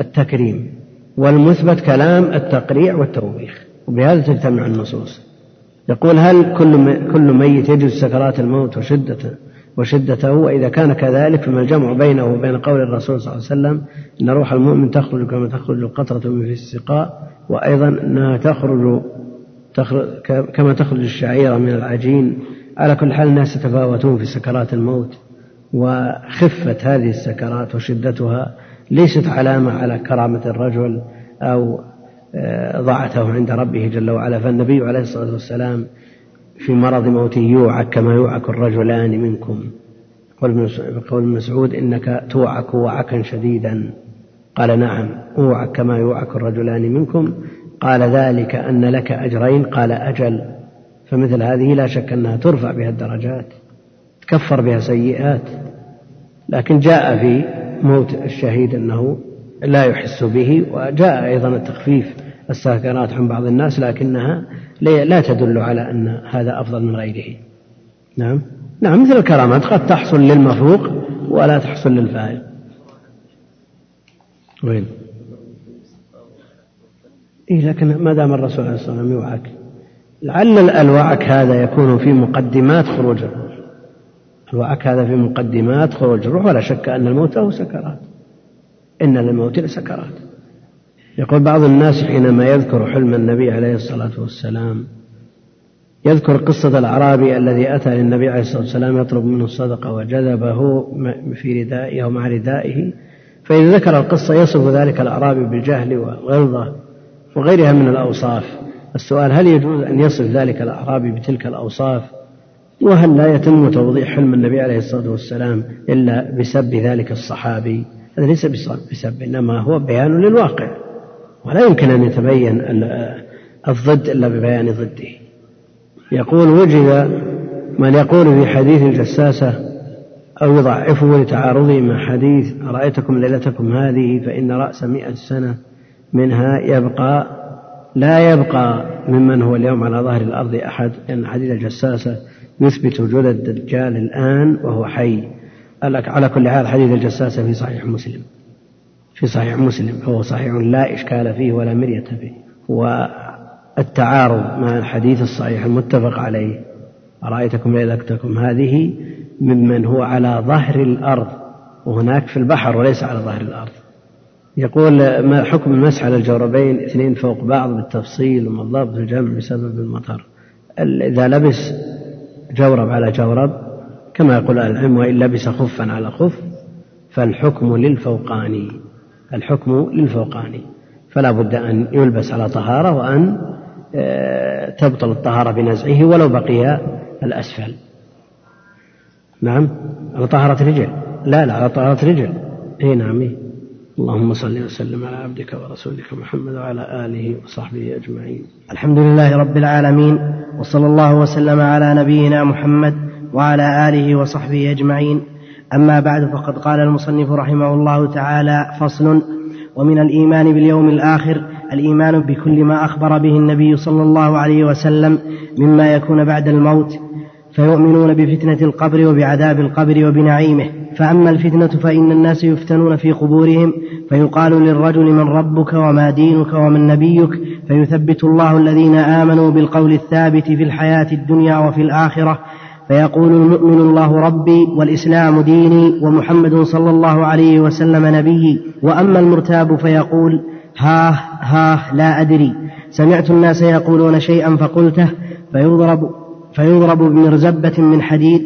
التكريم والمثبت كلام التقريع والتوبيخ. وبهذا تجتمع النصوص. يقول هل كل كل ميت يجد سكرات الموت وشدته وشدته وإذا كان كذلك فما الجمع بينه وبين قول الرسول صلى الله عليه وسلم إن روح المؤمن تخرج كما تخرج القطرة من في السقاء وأيضا أنها تخرج, تخرج كما تخرج الشعيرة من العجين. على كل حال الناس يتفاوتون في سكرات الموت وخفة هذه السكرات وشدتها ليست علامة على كرامة الرجل أو آه، ضعته عند ربه جل وعلا. فالنبي عليه الصلاة والسلام في مرض موته يوعك كما يوعك الرجلان منكم. قول مسعود إنك توعك وعكا شديدا. قال نعم أوعك كما يوعك الرجلان منكم. قال ذلك أن لك أجرين. قال أجل فمثل هذه لا شك أنها ترفع بها الدرجات تكفر بها سيئات. لكن جاء في موت الشهيد أنه لا يحس به وجاء أيضا التخفيف السكرات عن بعض الناس لكنها لا تدل على أن هذا أفضل من غيره. نعم. نعم مثل الكرامات. قد تحصل للمفروق ولا تحصل للفائق وين؟ إيه لكن ما دام الرسول عليه الصلاة والسلام يوعك لعل الوعك هذا يكون في مقدمات خروج الروح. الوعك هذا في مقدمات خروج الروح. ولا شك أن الموت له سكرات. إن للموت لسكرات. يقول بعض الناس حينما يذكر حلم النبي عليه الصلاة والسلام يذكر قصة الأعرابي الذي أتى للنبي عليه الصلاة والسلام يطلب منه الصدقة وجذبه في ردائه أو مع ردائه فإذا ذكر القصة يصف ذلك الأعرابي بالجهل والغلظة وغيرها من الأوصاف. السؤال هل يجوز أن يصف ذلك الأعرابي بتلك الأوصاف؟ وهل لا يتم توضيح حلم النبي عليه الصلاة والسلام إلا بسب ذلك الصحابي؟ هذا ليس بسب إنما هو بيان للواقع. ولا يمكن أن يتبين الضد إلا ببيان ضده. يقول وجد من يقول في حديث الجساسة أو يضعفه لتعارضه مع حديث أرأيتكم ليلتكم هذه فإن رأس مئة سنة منها يبقى لا يبقى ممن هو اليوم على ظهر الأرض أحد لأن حديث الجساسة يثبت وجود الدجال الآن وهو حي. على كل حال حديث الجساسة في صحيح مسلم. في صحيح مسلم فهو صحيح لا إشكال فيه ولا مرية فيه. التعارض مع الحديث الصحيح المتفق عليه أرأيتكم ليلتكم هذه ممن هو على ظهر الأرض وهناك في البحر وليس على ظهر الأرض. يقول ما حكم المسح على الجوربين؟ اثنين فوق بعض بالتفصيل وما الضبط الجمع بسبب المطر. إذا لبس جورب على جورب كما يقول العلم وإن لبس خفا على خف فالحكم للفوقاني. الحكم للفوقاني فلا بد أن يلبس على طهارة وأن آه، تبطل الطهارة بنزعه ولو بقي الأسفل. نعم؟ على طهارة رجل لا لا على طهارة رجل اي نعم إيه. اللهم صل وسلم على عبدك ورسولك محمد وعلى آله وصحبه أجمعين. الحمد لله رب العالمين وصلى الله وسلم على نبينا محمد وعلى آله وصحبه أجمعين. أما بعد فقد قال المصنف رحمه الله تعالى فصل ومن الإيمان باليوم الآخر الإيمان بكل ما أخبر به النبي صلى الله عليه وسلم مما يكون بعد الموت فيؤمنون بفتنة القبر وبعذاب القبر وبنعيمه. فأما الفتنة فإن الناس يفتنون في قبورهم فيقال للرجل من ربك وما دينك ومن نبيك؟ فيثبت الله الذين آمنوا بالقول الثابت في الحياة الدنيا وفي الآخرة فيقول المؤمن الله ربي والإسلام ديني ومحمد صلى الله عليه وسلم نبيي وأما المرتاب فيقول ها ها لا أدري. سمعت الناس يقولون شيئا فقلته فيضرب فيضرب بمرزبة من حديد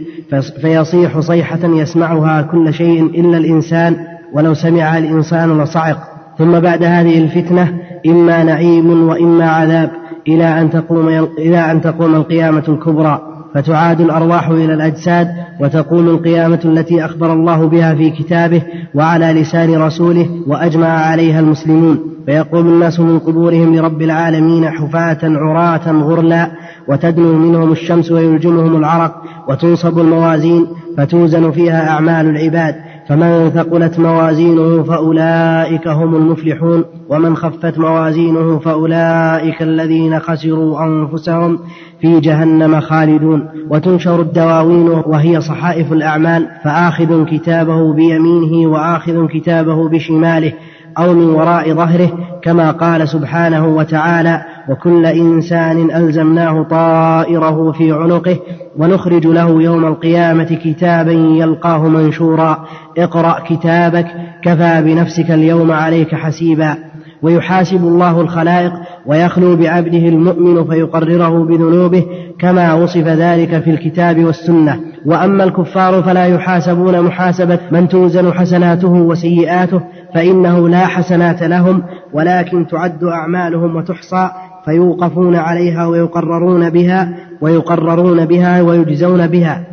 فيصيح صيحة يسمعها كل شيء إلا الإنسان ولو سمع الإنسان لصعق. ثم بعد هذه الفتنة إما نعيم وإما عذاب إلى أن تقوم إلى أن تقوم القيامة الكبرى. فتعاد الأرواح إلى الأجساد وتقوم القيامة التي أخبر الله بها في كتابه وعلى لسان رسوله وأجمع عليها المسلمون. فيقوم الناس من قبورهم لرب العالمين حفاة عراة غرلا وتدنو منهم الشمس ويلجمهم العرق وتنصب الموازين فتوزن فيها أعمال العباد. فمن ثقلت موازينه فأولئك هم المفلحون ومن خفت موازينه فأولئك الذين خسروا أنفسهم في جهنم خالدون. وتنشر الدواوين وهي صحائف الأعمال فآخذ كتابه بيمينه وآخذ كتابه بشماله أو من وراء ظهره كما قال سبحانه وتعالى وكل إنسان ألزمناه طائره في عنقه ونخرج له يوم القيامة كتابا يلقاه منشورا. اقرأ كتابك كفى بنفسك اليوم عليك حسيبا. ويحاسب الله الخلائق ويخلو بعبده المؤمن فيقرره بذنوبه كما وصف ذلك في الكتاب والسنة. وأما الكفار فلا يحاسبون محاسبة من توزن حسناته وسيئاته فإنه لا حسنات لهم ولكن تعد أعمالهم وتحصى. فيوقفون عليها ويقررون بها ويقررون بها ويجزون بها.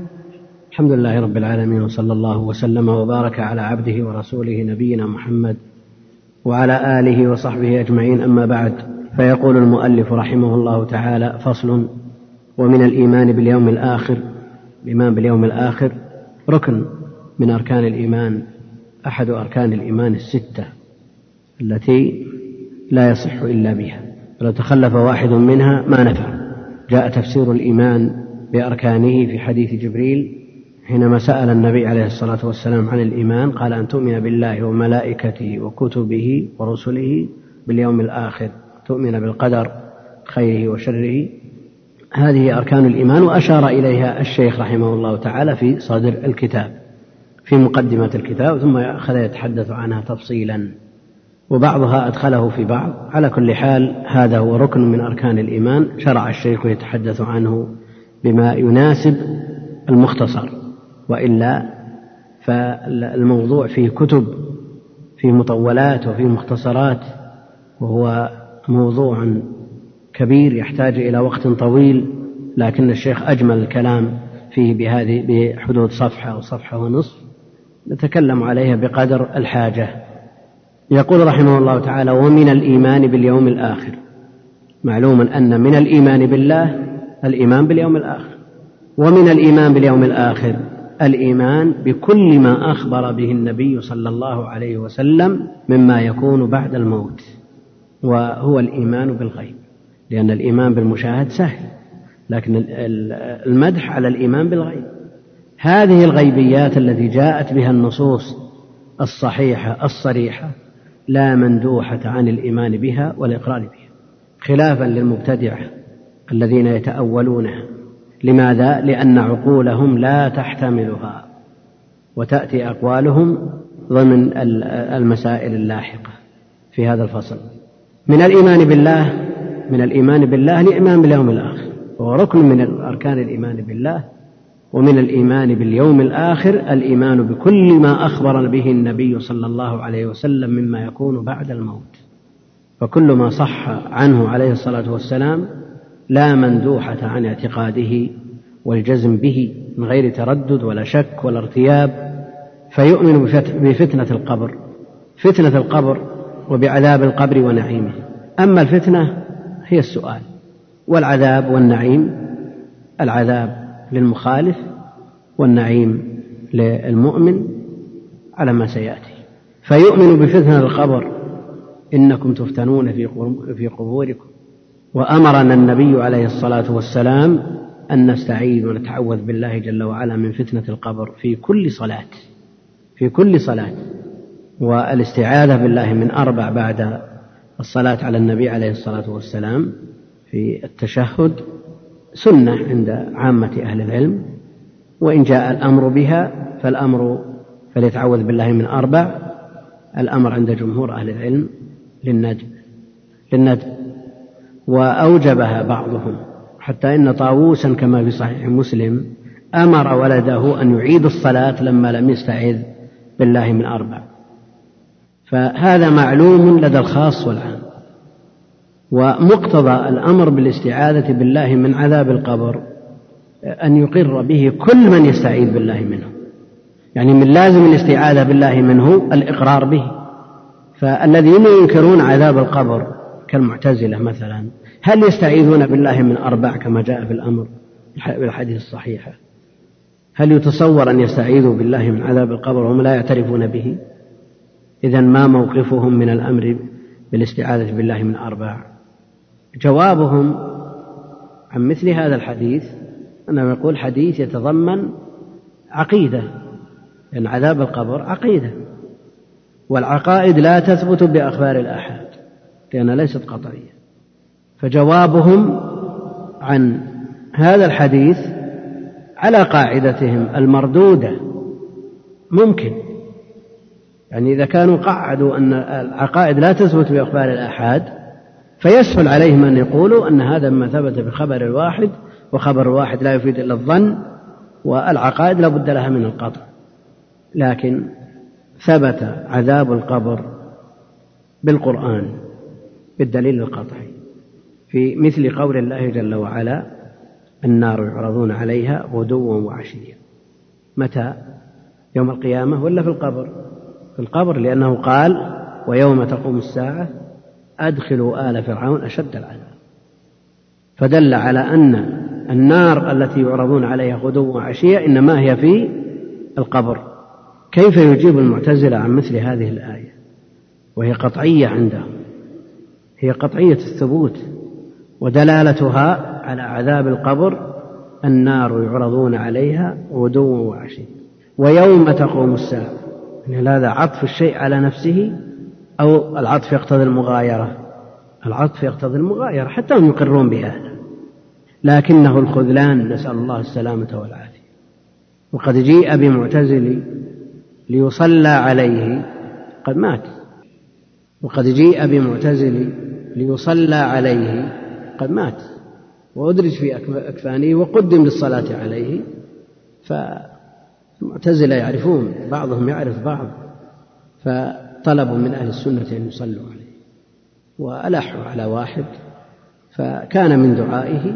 الحمد لله رب العالمين وصلى الله وسلم وبارك على عبده ورسوله نبينا محمد وعلى آله وصحبه أجمعين أما بعد. فيقول المؤلف رحمه الله تعالى فصل ومن الإيمان باليوم الآخر الإيمان باليوم الآخر ركن من أركان الإيمان أحد أركان الإيمان الستة التي لا يصح إلا بها. فلو تخلف واحد منها ما نفع. جاء تفسير الإيمان بأركانه في حديث جبريل حينما سأل النبي عليه الصلاة والسلام عن الإيمان قال أن تؤمن بالله وملائكته وكتبه ورسله باليوم الآخر تؤمن بالقدر خيره وشره. هذه أركان الإيمان وأشار إليها الشيخ رحمه الله تعالى في صدر الكتاب في مقدمة الكتاب ثم أخذ يتحدث عنها تفصيلا. وبعضها أدخله في بعض. على كل حال هذا هو ركن من أركان الإيمان. شرع الشيخ يتحدث عنه بما يناسب المختصر. وإلا فالموضوع فيه كتب فيه مطولات وفيه مختصرات وهو موضوع كبير يحتاج إلى وقت طويل لكن الشيخ أجمل الكلام فيه بهذه بحدود صفحة أو صفحة ونصف. نتكلم عليها بقدر الحاجة. يقول رحمه الله تعالى ومن الإيمان باليوم الآخر. معلوم أن من الإيمان بالله الإيمان باليوم الآخر. ومن الإيمان باليوم الآخر الإيمان بكل ما أخبر به النبي صلى الله عليه وسلم مما يكون بعد الموت وهو الإيمان بالغيب. لأن الإيمان بالمشاهد سهل لكن المدح على الإيمان بالغيب. هذه الغيبيات التي جاءت بها النصوص الصحيحة الصريحة لا مندوحة عن الإيمان بها والإقرار بها خلافا للمبتدعة الذين يتأولونها لماذا؟ لأن عقولهم لا تحتملها وتأتي أقوالهم ضمن المسائل اللاحقة في هذا الفصل من الإيمان بالله من الإيمان بالله الإيمان باليوم الآخر وهو ركن من أركان الإيمان بالله ومن الإيمان باليوم الآخر الإيمان بكل ما أخبر به النبي صلى الله عليه وسلم مما يكون بعد الموت. فكل ما صح عنه عليه الصلاة والسلام لا مندوحة عن اعتقاده والجزم به من غير تردد ولا شك ولا ارتياب. فيؤمن بفتنة القبر فتنة القبر وبعذاب القبر ونعيمه. أما الفتنة هي السؤال والعذاب والنعيم العذاب للمخالف والنعيم للمؤمن على ما سيأتي. فيؤمن بفتنة القبر إنكم تفتنون في قبوركم. وأمرنا النبي عليه الصلاة والسلام أن نستعيذ ونتعوذ بالله جل وعلا من فتنة القبر في كل صلاة في كل صلاة. والاستعاذة بالله من أربع بعد الصلاة على النبي عليه الصلاة والسلام في التشهد سنة عند عامة أهل العلم وإن جاء الأمر بها فالأمر فليتعوذ بالله من أربع. الأمر عند جمهور أهل العلم للندب للندب وأوجبها بعضهم. حتى إن طاووسا كما في صحيح مسلم أمر ولده أن يعيد الصلاة لما لم يستعذ بالله من أربع. فهذا معلوم لدى الخاص والعام. ومقتضى الأمر بالاستعاذة بالله من عذاب القبر أن يقر به كل من يستعيذ بالله منه. يعني من لازم الاستعاذة بالله منه الإقرار به. فالذين ينكرون عذاب القبر كالمعتزلة مثلا هل يستعيذون بالله من أربع كما جاء في الأمر بالحديث الصحيحة هل يتصور أن يستعيذوا بالله من عذاب القبر وهم لا يعترفون به؟ إذا ما موقفهم من الأمر بالاستعاذة بالله من أربع؟ جوابهم عن مثل هذا الحديث أنه يقول حديث يتضمن عقيدة لأن عذاب القبر عقيدة والعقائد لا تثبت بأخبار الآحاد لأنها ليست قطعية. فجوابهم عن هذا الحديث على قاعدتهم المردودة. ممكن. يعني إذا كانوا قعدوا أن العقائد لا تثبت بأخبار الآحاد فيسهل عليهم أن يقولوا أن هذا ما ثبت بخبر الواحد وخبر الواحد لا يفيد إلا الظن والعقائد لا بد لها من القطع. لكن ثبت عذاب القبر بالقرآن بالدليل القطعي. في مثل قول الله جل وعلا النار يعرضون عليها غدوا وعشيا. متى؟ يوم القيامة ولا في القبر؟ في القبر لأنه قال ويوم تقوم الساعة أدخلوا آل فرعون أشد العذاب. فدل على أن النار التي يعرضون عليها غدوا وعشيا إنما هي في القبر. كيف يجيب المعتزلة عن مثل هذه الآية؟ وهي قطعية عندهم. هي قطعية الثبوت ودلالتها على عذاب القبر النار يعرضون عليها غدوا وعشيا ويوم تقوم الساعة. يعني هذا عطف الشيء على نفسه أو العطف يقتضي المغايرة. العطف يقتضي المغايرة حتى هم يقرون بهذا لكنه الخذلان نسأل الله السلامة والعافية. وقد جيء بمعتزل ليصلى عليه قد مات. وقد جيء بمعتزل ليصلى عليه قد مات. وأدرج في أكفانه وقدم للصلاة عليه. فالمعتزلة يعرفون بعضهم يعرف بعض. فطلبوا من أهل السنة أن يصلوا عليه. وألحوا على واحد فكان من دعائه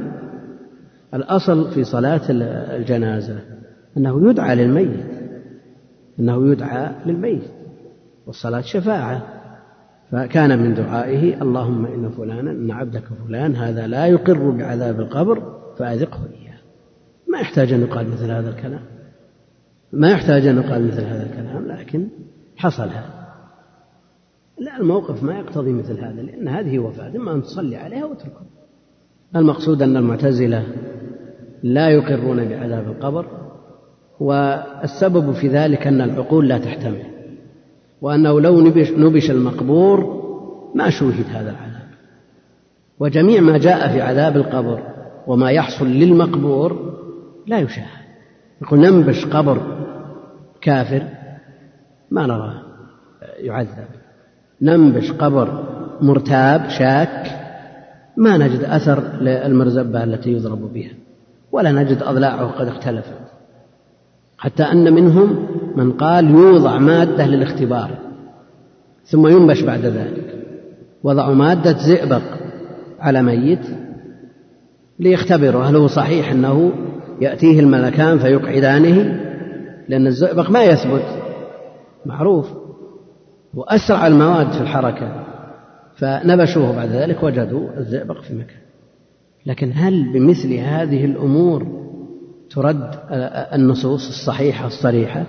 الأصل في صلاة الجنازة أنه يدعى للميت أنه يدعى للميت والصلاة شفاعة. فكان من دعائه اللهم إن فلانا إن عبدك فلان هذا لا يقر بعذاب القبر فأذقه إياه. ما يحتاج أن يقال مثل هذا الكلام. ما يحتاج أن يقال مثل هذا الكلام لكن حصل هذا. لا الموقف ما يقتضي مثل هذا لأن هذه وفاة إما أن تصلي عليها واتركه المقصود أن المعتزلة لا يقرون بعذاب القبر والسبب في ذلك أن العقول لا تحتمل وأنه لو نبش, نبش المقبور ما شوهد هذا العذاب. وجميع ما جاء في عذاب القبر وما يحصل للمقبور لا يشاهد. يقول ننبش قبر كافر ما نراه يعذب. ننبش قبر مرتاب شاك ما نجد أثر للمرزبة التي يضرب بها ولا نجد أضلاعه قد اختلفت حتى أن منهم من قال يوضع مادة للاختبار ثم ينبش بعد ذلك. وضعوا مادة زئبق على ميت ليختبروا هل هو صحيح أنه يأتيه الملكان فيقعدانه لأن الزئبق ما يثبت معروف. وأسرع المواد في الحركة فنبشوه بعد ذلك وجدوا الزئبق في مكان لكن هل بمثل هذه الأمور ترد النصوص الصحيحة الصريحة؟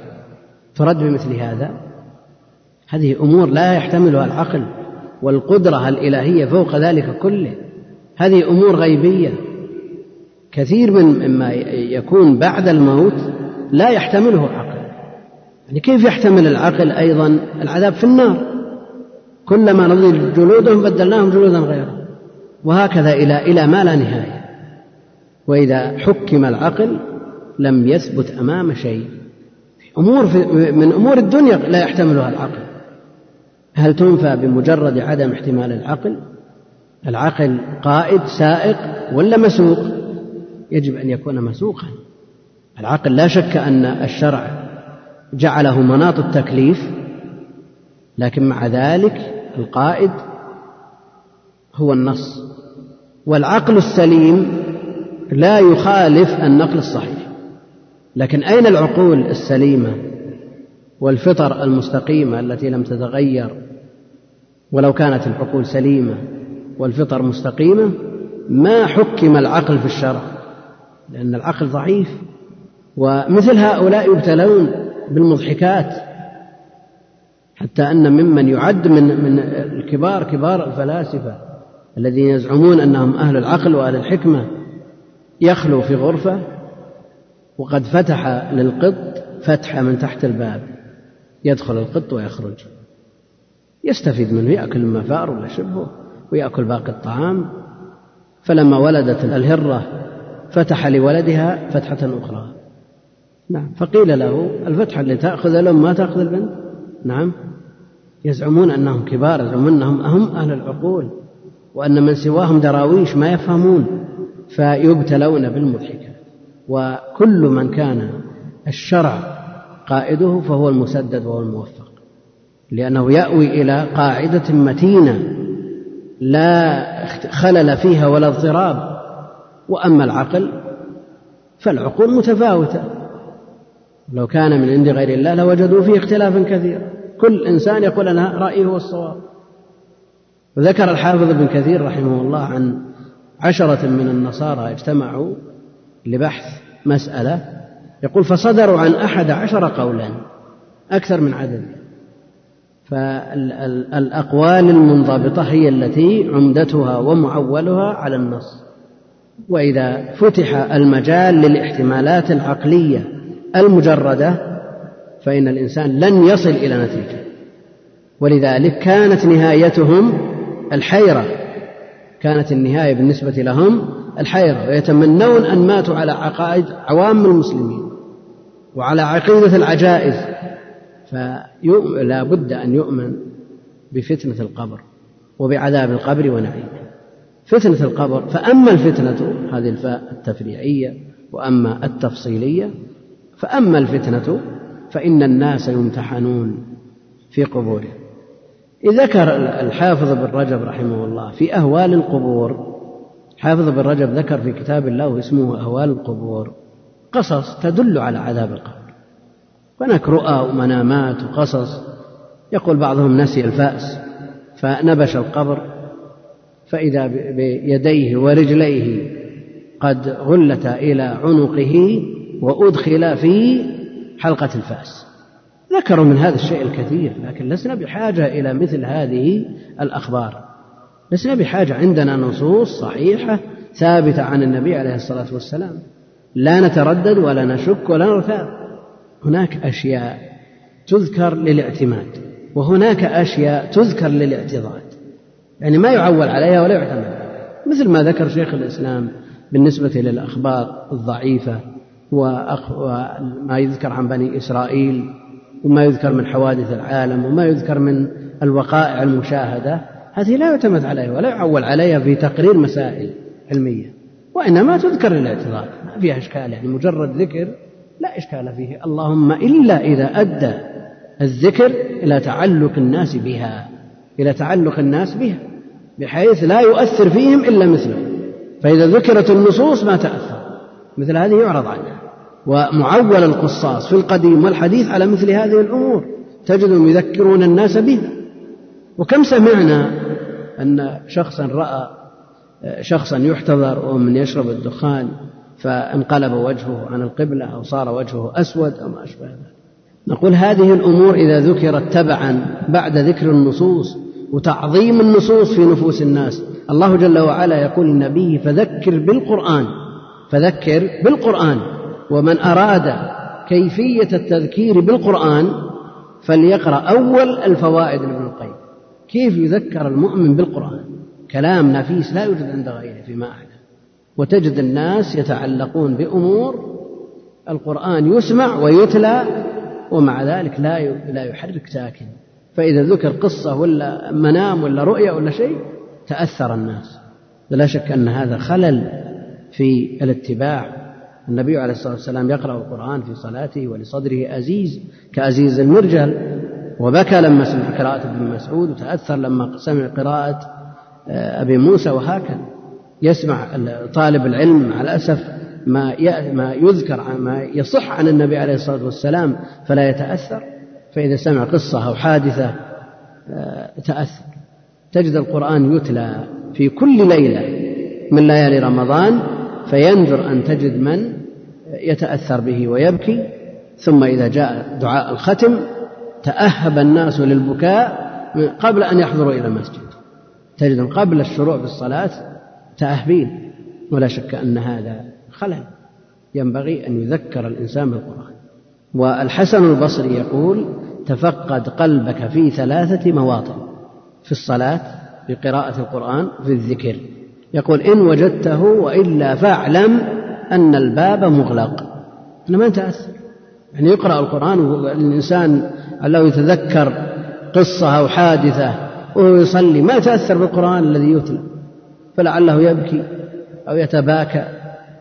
ترد بمثل هذا؟ هذه أمور لا يحتملها العقل والقدرة الإلهية فوق ذلك كله. هذه أمور غيبية. كثير من مما يكون بعد الموت لا يحتمله عقل يعني كيف يحتمل العقل أيضا العذاب في النار؟ كلما نضج جلودهم بدلناهم جلودا غيرها وهكذا إلى إلى ما لا نهاية. وإذا حكم العقل لم يثبت أمام شيء. أمور في من أمور الدنيا لا يحتملها العقل. هل تنفى بمجرد عدم احتمال العقل؟ العقل قائد سائق ولا مسوق؟ يجب أن يكون مسوقا. العقل لا شك أن الشرع جعله مناط التكليف لكن مع ذلك القائد هو النص. والعقل السليم لا يخالف النقل الصحيح. لكن أين العقول السليمة والفطر المستقيمة التي لم تتغير؟ ولو كانت العقول سليمة والفطر مستقيمة ما حكم العقل في الشرع؟ لأن العقل ضعيف. ومثل هؤلاء يبتلون بالمضحكات حتى أن ممن يعد من من الكبار كبار الفلاسفة الذين يزعمون أنهم أهل العقل وأهل الحكمة يخلو في غرفة وقد فتح للقط فتحة من تحت الباب يدخل القط ويخرج. يستفيد منه يأكل ما فار ولا شبهه ويأكل باقي الطعام. فلما ولدت الهرة فتح لولدها فتحة أخرى. نعم. فقيل له الفتحة اللي تأخذ الأم ما تأخذ البنت؟ نعم. يزعمون أنهم كبار يزعمون أنهم هم أهل العقول وأن من سواهم دراويش ما يفهمون فيبتلون بالمضحكة. وكل من كان الشرع قائده فهو المسدد وهو الموفق لأنه يأوي إلى قاعدة متينة لا خلل فيها ولا اضطراب. وأما العقل فالعقول متفاوتة. لو كان من عند غير الله لوجدوا فيه اختلافا كثيرا. كل إنسان يقول أنا رأيي هو الصواب. وذكر الحافظ ابن كثير رحمه الله عن عشرة من النصارى اجتمعوا لبحث مسألة. يقول فصدروا عن أحد عشر قولا أكثر من عدد. فالأقوال المنضبطة هي التي عمدتها ومعولها على النص. وإذا فتح المجال للاحتمالات العقلية المجردة فإن الإنسان لن يصل إلى نتيجة. ولذلك كانت نهايتهم الحيرة. كانت النهاية بالنسبة لهم الحيرة ويتمنون أن ماتوا على عقائد عوام المسلمين وعلى عقيدة العجائز. فلا بد أن يؤمن بفتنة القبر وبعذاب القبر ونعيمه فتنة القبر فأما الفتنة هذه الفاء التفريعية وأما التفصيلية فأما الفتنة فإن الناس يمتحنون في قبورهم. ذكر الحافظ بن رجب رحمه الله في أهوال القبور حافظ بن رجب ذكر في كتاب الله اسمه أهوال القبور قصص تدل على عذاب القبر. هناك رؤى ومنامات وقصص يقول بعضهم نسي الفأس فنبش القبر فإذا بيديه ورجليه قد غلتا إلى عنقه وأدخل في حلقة الفأس. ذكروا من هذا الشيء الكثير لكن لسنا بحاجة إلى مثل هذه الأخبار. لسنا بحاجة عندنا نصوص صحيحة ثابتة عن النبي عليه الصلاة والسلام. لا نتردد ولا نشك ولا نرتاب. هناك أشياء تذكر للاعتماد وهناك أشياء تذكر للاعتضاد. يعني ما يعول عليها ولا يعتمد مثل ما ذكر شيخ الإسلام بالنسبة للأخبار الضعيفة وما يذكر عن بني إسرائيل وما يذكر من حوادث العالم وما يذكر من الوقائع المشاهدة هذه لا يعتمد عليها ولا يعول عليها في تقرير مسائل علمية وإنما تذكر للاعتراض ما فيها إشكال يعني مجرد ذكر لا إشكال فيه. اللهم إلا إذا أدى الذكر إلى تعلق الناس بها إلى تعلق الناس بها بحيث لا يؤثر فيهم إلا مثله. فإذا ذكرت النصوص ما تأثر. مثل هذه يعرض عنها. ومعول القصاص في القديم والحديث على مثل هذه الأمور. تجدهم يذكرون الناس بها. وكم سمعنا أن شخصا رأى شخصا يحتضر ومن يشرب الدخان فانقلب وجهه عن القبلة أو صار وجهه أسود أو ما أشبه ذلك. نقول هذه الأمور إذا ذكرت تبعا بعد ذكر النصوص وتعظيم النصوص في نفوس الناس الله جل وعلا يقول لنبيه فذكر بالقرآن. فذكر بالقرآن. ومن أراد كيفية التذكير بالقرآن فليقرأ أول الفوائد لابن القيم كيف يذكر المؤمن بالقرآن؟ كلام نفيس لا يوجد عند غيره فيما أعلم. وتجد الناس يتعلقون بأمور القرآن يسمع ويتلى ومع ذلك لا لا يحرك ساكن. فإذا ذكر قصة ولا منام ولا رؤيا ولا شيء تأثر الناس. لا شك أن هذا خلل في الاتباع. النبي عليه الصلاة والسلام يقرأ القرآن في صلاته ولصدره أزيز كأزيز المرجل. وبكى لما سمع قراءة ابن مسعود وتأثر لما سمع قراءة آه، أبي موسى. وهكذا يسمع طالب العلم مع الأسف ما ما يذكر ما يصح عن النبي عليه الصلاة والسلام فلا يتأثر. فإذا سمع قصة أو حادثة آه، تأثر. تجد القرآن يتلى في كل ليلة من ليالي رمضان فينذر أن تجد من يتأثر به ويبكي. ثم إذا جاء دعاء الختم تأهب الناس للبكاء قبل أن يحضروا إلى المسجد. تجد قبل الشروع في الصلاة تأهبين. ولا شك أن هذا خلل. ينبغي أن يذكر الإنسان بالقرآن. والحسن البصري يقول تفقد قلبك في ثلاثة مواطن في الصلاة في قراءة القرآن في الذكر. يقول إن وجدته وإلا فاعلم أن الباب مغلق. أنا ما نتأثر يعني يقرأ القرآن والإنسان لو يتذكر قصة أو حادثة وهو يصلي ما يتأثر بالقرآن الذي يتلى. فلعله يبكي أو يتباكى.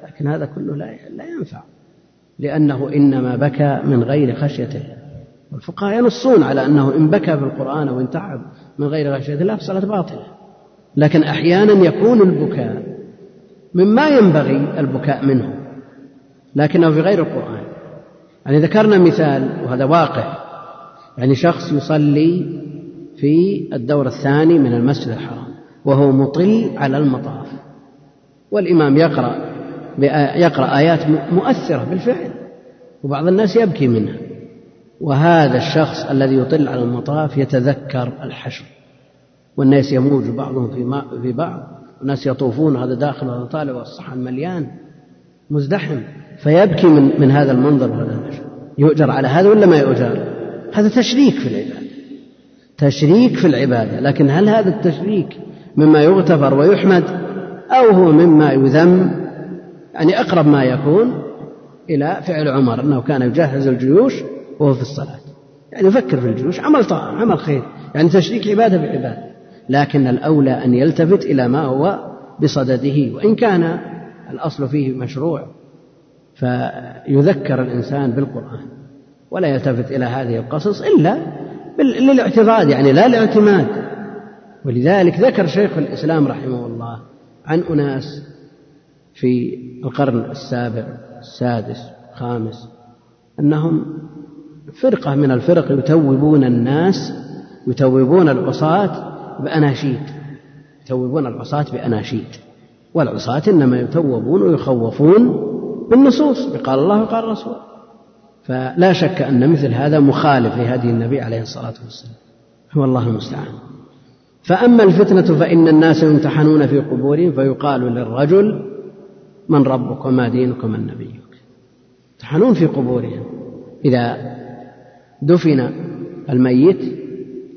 لكن هذا كله لا لا ينفع. لأنه إنما بكى من غير خشية الله والفقهاء ينصون على أنه إن بكى في القرآن أو انتعب من غير خشية الله فالصلاة باطلة. لكن أحيانا يكون البكاء مما ينبغي البكاء منه لكنه في غير القرآن. يعني ذكرنا مثال وهذا واقع. يعني شخص يصلي في الدور الثاني من المسجد الحرام وهو مطل على المطاف. والإمام يقرأ يقرأ آيات مؤثرة بالفعل وبعض الناس يبكي منها. وهذا الشخص الذي يطل على المطاف يتذكر الحشر. والناس يموج بعضهم في, في بعض. والناس يطوفون هذا داخل وهذا طالع والصحن مليان مزدحم. فيبكي من, من هذا المنظر وهذا المشهد يؤجر على هذا ولا ما يؤجر؟ هذا تشريك في العبادة. تشريك في العبادة. لكن هل هذا التشريك مما يغتفر ويحمد أو هو مما يذم؟ يعني أقرب ما يكون إلى فعل عمر أنه كان يجهز الجيوش وهو في الصلاة. يعني يفكر في الجيوش عمل طاعة عمل خير. يعني تشريك عبادة بعبادة لكن الأولى أن يلتفت إلى ما هو بصدده وإن كان الأصل فيه مشروع فيذكر الإنسان بالقرآن ولا يلتفت إلى هذه القصص إلا للاعتضاد يعني لا الاعتماد. ولذلك ذكر شيخ الإسلام رحمه الله عن أناس في القرن السابع السادس الخامس أنهم فرقة من الفرق يتوبون الناس يتوبون العصاة بأناشيد يتوبون العصاة بأناشيد والعصاة إنما يتوبون ويخوفون بالنصوص. قال الله وقال الرسول. فلا شك أن مثل هذا مخالف لهدي النبي عليه الصلاة والسلام. هو الله المستعان. فأما الفتنة فإن الناس يمتحنون في قبورهم فيقال للرجل من ربك وما دينك ومن نبيك يمتحنون في قبورهم. إذا دفن الميت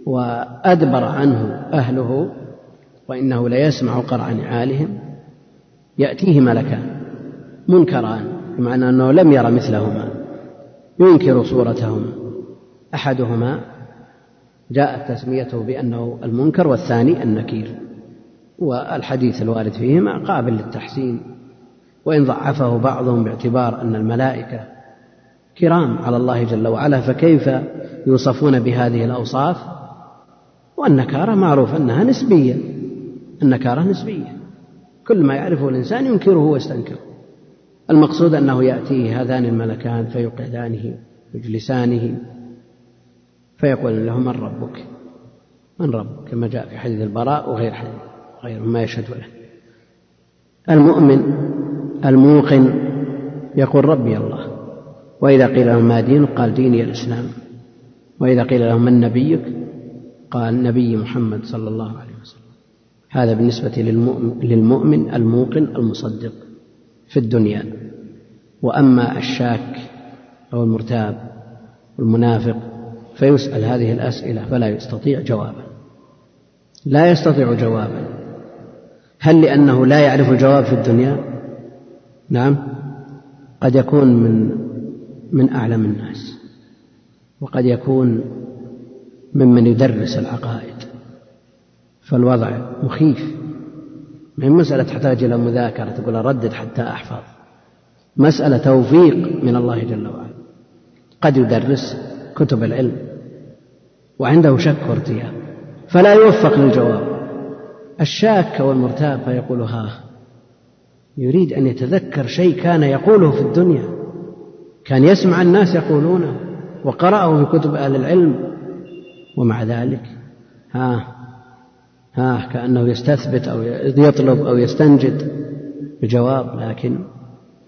وأدبر عنه أهله وإنه ليسمع قرع نعالهم يأتيه ملكان منكران بمعنى أنه لم ير مثلهما ينكر صورتهما أحدهما جاءت تسميته بأنه المنكر والثاني النكير والحديث الوارد فيهما قابل للتحسين. وإن ضعفه بعضهم باعتبار أن الملائكة كرام على الله جل وعلا فكيف يوصفون بهذه الأوصاف؟ والنكارة معروف أنها نسبية. النكارة نسبية. كل ما يعرفه الإنسان ينكره ويستنكره. المقصود أنه يأتيه هذان الملكان فيقعدانه يجلسانه. فيقول له من ربك؟ من ربك؟ كما جاء في حديث البراء وغير حديث غيره ما يشهد له. المؤمن الموقن يقول ربي الله. وإذا قيل له ما دينك؟ قال ديني الإسلام. وإذا قيل له من نبيك؟ قال نبي محمد صلى الله عليه وسلم. هذا بالنسبة للمؤمن, الموقن المصدق في الدنيا. وأما الشاك أو المرتاب والمنافق فيسأل هذه الأسئلة فلا يستطيع جوابا. لا يستطيع جوابا. هل لأنه لا يعرف الجواب في الدنيا؟ نعم. قد يكون من من أعلم الناس. وقد يكون ممن يدرس العقائد. فالوضع مخيف. من مسألة تحتاج إلى مذاكرة تقول أردد حتى أحفظ. مسألة توفيق من الله جل وعلا. قد يدرس كتب العلم. وعنده شك وارتياب فلا يوفق للجواب. الشاك والمرتاب فيقول ها يريد أن يتذكر شيء كان يقوله في الدنيا. كان يسمع الناس يقولونه. وقرأه في كتب أهل العلم. ومع ذلك ها ها كأنه يستثبت أو يطلب أو يستنجد بجواب لكن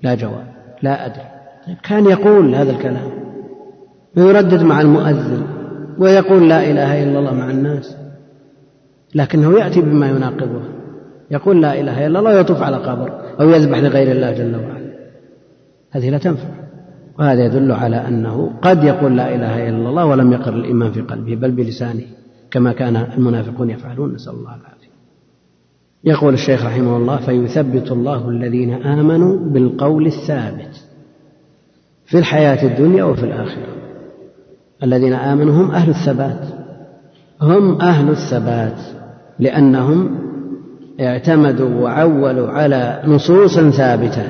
لا جواب لا أدري. طيب كان يقول هذا الكلام ويردد مع المؤذن ويقول لا إله إلا الله مع الناس لكنه يأتي بما يناقضه يقول لا إله إلا الله ويطوف على قبر أو يذبح لغير الله جل وعلا. هذه لا تنفع. وهذا يدل على أنه قد يقول لا إله إلا الله ولم يقر الإيمان في قلبه بل بلسانه كما كان المنافقون يفعلون نسأل الله العافية. يقول الشيخ رحمه الله فيثبت الله الذين آمنوا بالقول الثابت في الحياة الدنيا وفي الآخرة. الذين آمنوا هم أهل الثبات. هم أهل الثبات لأنهم اعتمدوا وعولوا على نصوص ثابتة.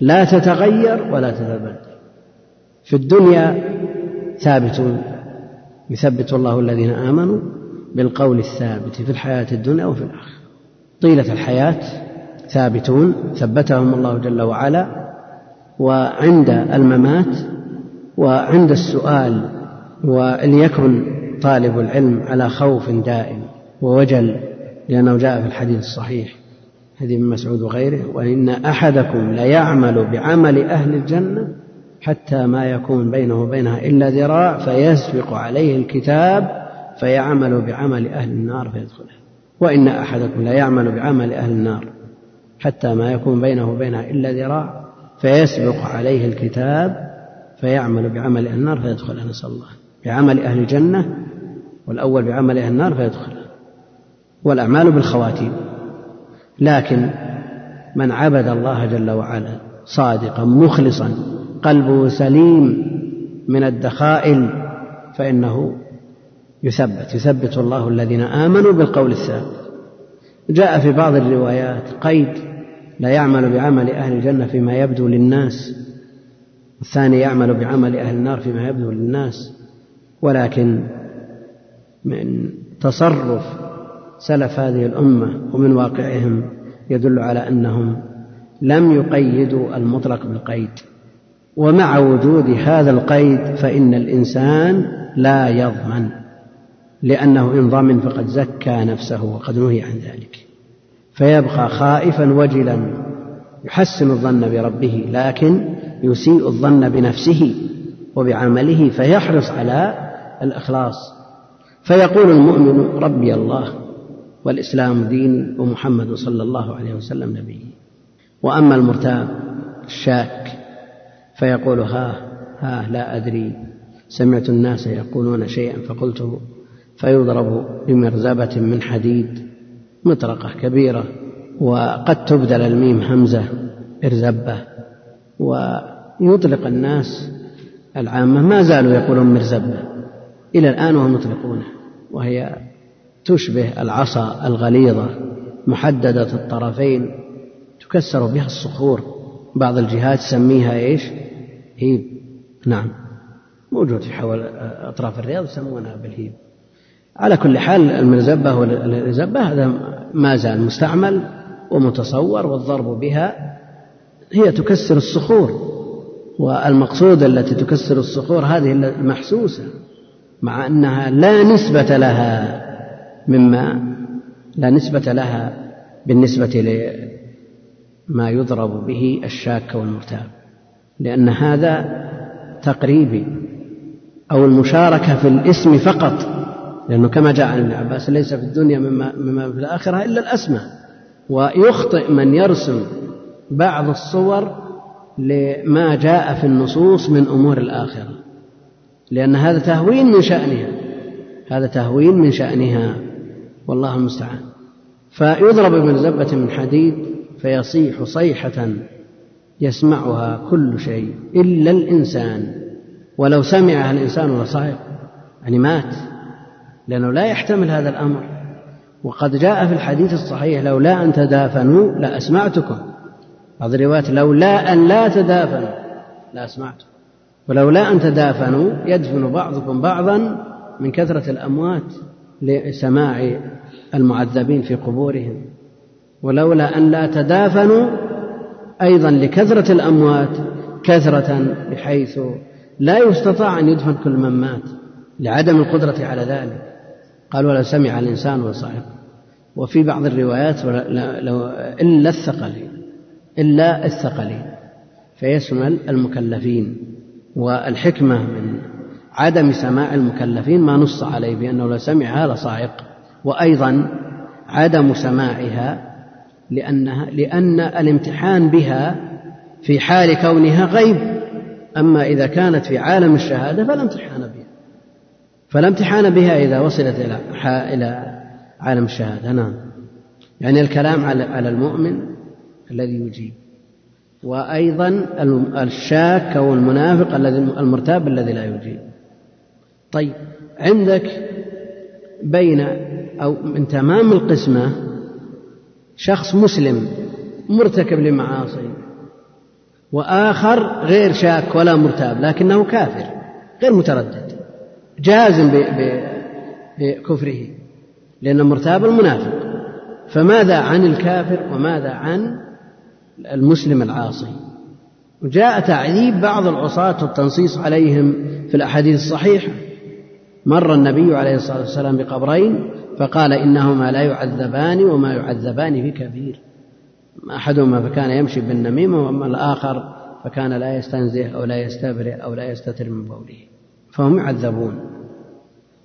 لا تتغير ولا تتبدل. في الدنيا ثابتون يثبت الله الذين آمنوا بالقول الثابت في الحياة الدنيا وفي الآخرة. طيلة الحياة ثابتون ثبتهم الله جل وعلا وعند الممات وعند السؤال وليكن طالب العلم على خوف دائم ووجل لأنه جاء في الحديث الصحيح حديث ابن مسعود وغيره وإن أحدكم ليعمل بعمل أهل الجنة حتى ما يكون بينه وبينها إلا ذراع فيسبق عليه الكتاب فيعمل بعمل أهل النار فيدخلها وإن أحدكم ليعمل بعمل أهل النار حتى ما يكون بينه وبينها إلا ذراع فيسبق عليه الكتاب فيعمل بعمل أهل النار فيدخلها نسأل الله. بعمل أهل الجنة والأول بعمل أهل النار فيدخلها والأعمال بالخواتيم. لكن من عبد الله جل وعلا صادقا مخلصا قلبه سليم من الدخائل فإنه يثبت يثبت الله الذين آمنوا بالقول الثابت. جاء في بعض الروايات قيد لا يعمل بعمل أهل الجنة فيما يبدو للناس الثاني يعمل بعمل أهل النار فيما يبدو للناس ولكن من تصرف سلف هذه الأمة ومن واقعهم يدل على أنهم لم يقيدوا المطلق بالقيد. ومع وجود هذا القيد فإن الإنسان لا يضمن لأنه إن ضمن فقد زكى نفسه وقد نهي عن ذلك. فيبقى خائفا وجلا يحسن الظن بربه لكن يسيء الظن بنفسه وبعمله فيحرص على الإخلاص. فيقول المؤمن ربي الله والإسلام ديني ومحمد صلى الله عليه وسلم نبيي وأما المرتاب الشاك فيقول ها ها لا أدري. سمعت الناس يقولون شيئا فقلته فيضرب بمرزبة من حديد مطرقة كبيرة وقد تبدل الميم همزة إرزبة ويطلق الناس العامة ما زالوا يقولون مرزبة. إلى الآن وهم يطلقونه وهي تشبه العصا الغليظة محددة الطرفين تكسر بها الصخور. بعض الجهات تسميها إيش؟ هيب نعم. موجود في حول أطراف الرياض يسمونها بالهيب. على كل حال المرزبة والرزبة هذا ما زال مستعمل ومتصور والضرب بها هي تكسر الصخور والمقصود التي تكسر الصخور هذه المحسوسة مع أنها لا نسبة لها مما لا نسبة لها بالنسبة لما يضرب به الشاك والمرتاب. لأن هذا تقريبي أو المشاركة في الاسم فقط لأنه كما جاء عن ابن عباس ليس في الدنيا مما, مما في الآخرة إلا الأسماء. ويخطئ من يرسم بعض الصور لما جاء في النصوص من أمور الآخرة. لأن هذا تهوين من شأنها. هذا تهوين من شأنها. والله المستعان. فيضرب بمرزبة من حديد فيصيح صيحة يسمعها كل شيء إلا الإنسان. ولو سمعها الإنسان لصعق يعني مات. لأنه لا يحتمل هذا الأمر. وقد جاء في الحديث الصحيح لولا أن تدافنوا لأسمعتكم. بعض الروايات لولا أن لا تدافنوا لأسمعتكم. ولولا أن تدافنوا يدفن بعضكم بعضا من كثرة الأموات لسماع المعذبين في قبورهم. ولولا أن لا تدافنوا أيضا لكثرة الأموات كثرة بحيث لا يستطاع أن يدفن كل من مات لعدم القدرة على ذلك. قال ولو سمع الإنسان وصعق وفي بعض الروايات إلا الثقلين إلا الثقلين فيشمل المكلفين. والحكمة من عدم سماع المكلفين ما نص عليه بأنه لو سمعها لصاعق وأيضا عدم سماعها لأنها لأن الامتحان بها في حال كونها غيب. أما إذا كانت في عالم الشهادة فلا امتحان بها. فلا امتحان بها إذا وصلت إلى إلى عالم الشهادة. نعم. يعني الكلام على المؤمن الذي يجيب. وأيضا الشاك أو المنافق الذي المرتاب الذي لا يجيب. طيب عندك بين أو من تمام القسمة شخص مسلم مرتكب لمعاصي وآخر غير شاك ولا مرتاب لكنه كافر غير متردد جازم بكفره لأن مرتاب المنافق. فماذا عن الكافر وماذا عن المسلم العاصي؟ وجاء تعذيب بعض العصاة والتنصيص عليهم في الأحاديث الصحيحة. مر النبي عليه الصلاة والسلام بقبرين فقال إنهما لا يعذبان وما يعذبان بكبير أحدهما فكان يمشي بالنميمة وأما الآخر فكان لا يستنزه أو لا يستبرئ أو لا يستتر من بوله. فهم يعذبون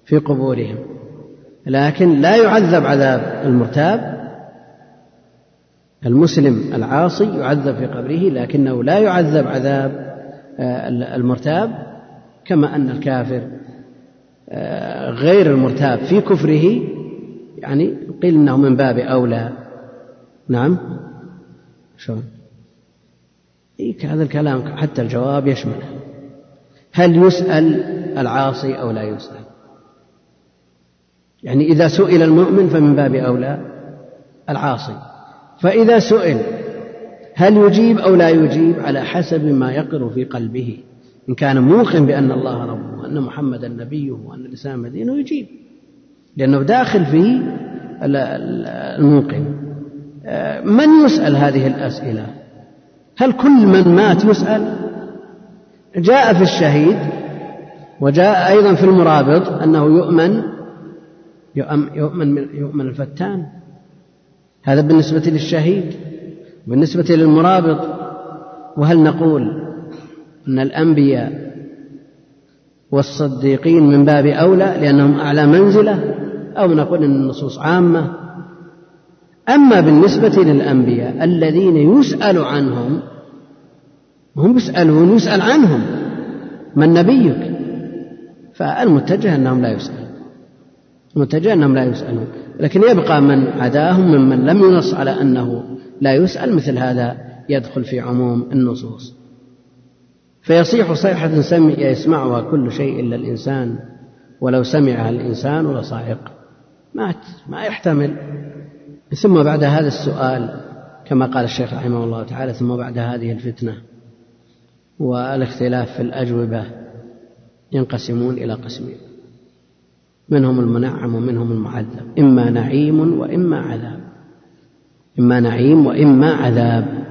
في قبورهم. لكن لا يعذب عذاب المرتاب. المسلم العاصي يعذب في قبره لكنه لا يعذب عذاب آه، المرتاب. كما أن الكافر آه، غير المرتاب في كفره يعني قيل إنه من باب أولى. نعم؟ شلون؟ إيه هذا الكلام حتى الجواب يشمله هل يسأل العاصي أو لا يسأل؟ يعني إذا سئل المؤمن فمن باب أولى العاصي. فإذا سئل هل يجيب أو لا يجيب على حسب ما يقر في قلبه. إن كان موقن بأن الله ربه وأن محمدا نبيه وأن الإسلام دينه يجيب. لأنه داخل في الموقن من يسأل هذه الأسئلة؟ هل كل من مات يسأل؟ جاء في الشهيد وجاء أيضا في المرابط أنه يؤمن يؤمن يؤمن الفتان. هذا بالنسبة للشهيد بالنسبة للمرابط. وهل نقول أن الأنبياء والصديقين من باب أولى لأنهم أعلى منزلة؟ أو نقول أن النصوص عامة. أما بالنسبة للأنبياء الذين يسأل عنهم هم يسألون يسأل عنهم. من نبيك؟ فالمتجه أنهم لا يسألون. المتجه أنهم لا يسألون. لكن يبقى من عداهم ممن لم ينص على أنه لا يسأل مثل هذا يدخل في عموم النصوص. فيصيح صيحة سمع يسمعها كل شيء إلا الإنسان ولو سمعها الإنسان لصاعق مات ما يحتمل. ثم بعد هذا السؤال كما قال الشيخ رحمه الله تعالى ثم بعد هذه الفتنة والاختلاف في الأجوبة ينقسمون إلى قسمين. منهم المنعم ومنهم المعذب إما نعيم وإما عذاب. إما نعيم وإما عذاب.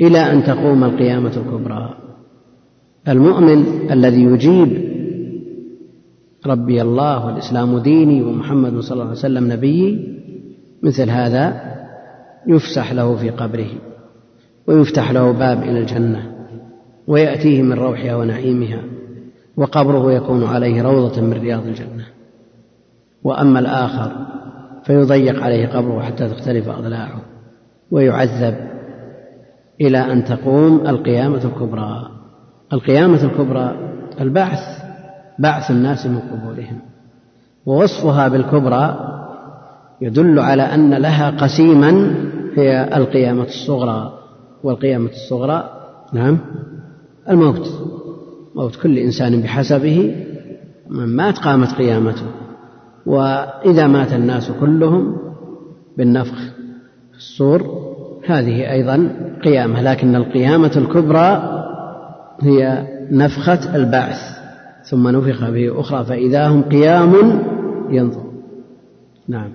إلى أن تقوم القيامة الكبرى. المؤمن الذي يجيب ربي الله والإسلام ديني ومحمد صلى الله عليه وسلم نبيي مثل هذا يفسح له في قبره ويفتح له باب إلى الجنة ويأتيه من روحها ونعيمها وقبره يكون عليه روضة من رياض الجنة. وأما الآخر فيضيق عليه قبره حتى تختلف أضلاعه ويعذب إلى أن تقوم القيامة الكبرى. القيامة الكبرى البعث بعث الناس من قبورهم. ووصفها بالكبرى يدل على أن لها قسيما هي القيامة الصغرى. والقيامة الصغرى نعم الموت. موت كل إنسان بحسبه من مات قامت قيامته. وإذا مات الناس كلهم بالنفخ في الصور هذه أيضا قيامة. لكن القيامة الكبرى هي نفخة البعث. ثم نفخ به أخرى فإذا هم قيام ينظر نعم.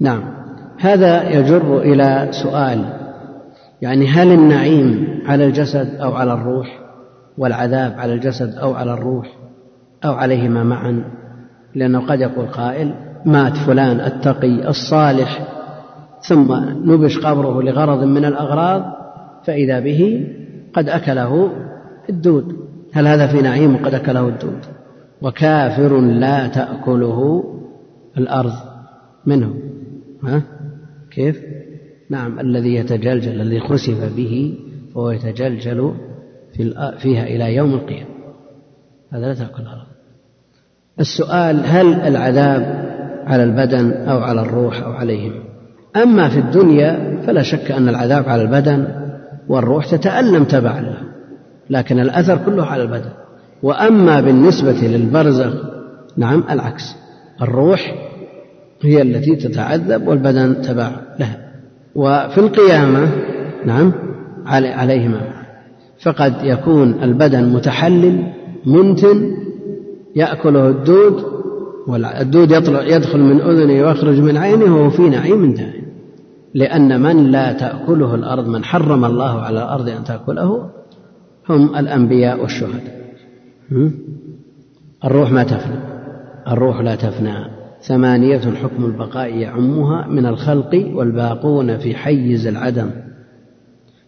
نعم. هذا يجر إلى سؤال يعني هل النعيم على الجسد أو على الروح والعذاب على الجسد أو على الروح أو عليهما معا؟ لأنه قد يقول قائل مات فلان التقي الصالح ثم نبش قبره لغرض من الأغراض فإذا به قد أكله الدود. هل هذا في نعيم قد أكله الدود؟ وكافر لا تأكله الأرض منه. ها؟ كيف؟ نعم الذي يتجلجل الذي خسف به فهو يتجلجل في فيها إلى يوم القيامة. هذا لا تأكل الأرض. السؤال هل العذاب على البدن أو على الروح أو عليهم؟ أما في الدنيا فلا شك أن العذاب على البدن والروح تتألم تبعا له. لكن الأثر كله على البدن. وأما بالنسبة للبرزخ نعم العكس. الروح هي التي تتعذب والبدن تبع لها. وفي القيامة نعم عليهما. فقد يكون البدن متحلل منتن يأكله الدود والدود يدخل من أذنه ويخرج من عينه وهو في نعيم دائم. لأن من لا تأكله الأرض من حرم الله على الأرض أن تأكله هم الأنبياء والشهداء. الروح ما تفنى. الروح لا تفنى. ثمانية حكم البقاء يعمها من الخلق والباقون في حيز العدم.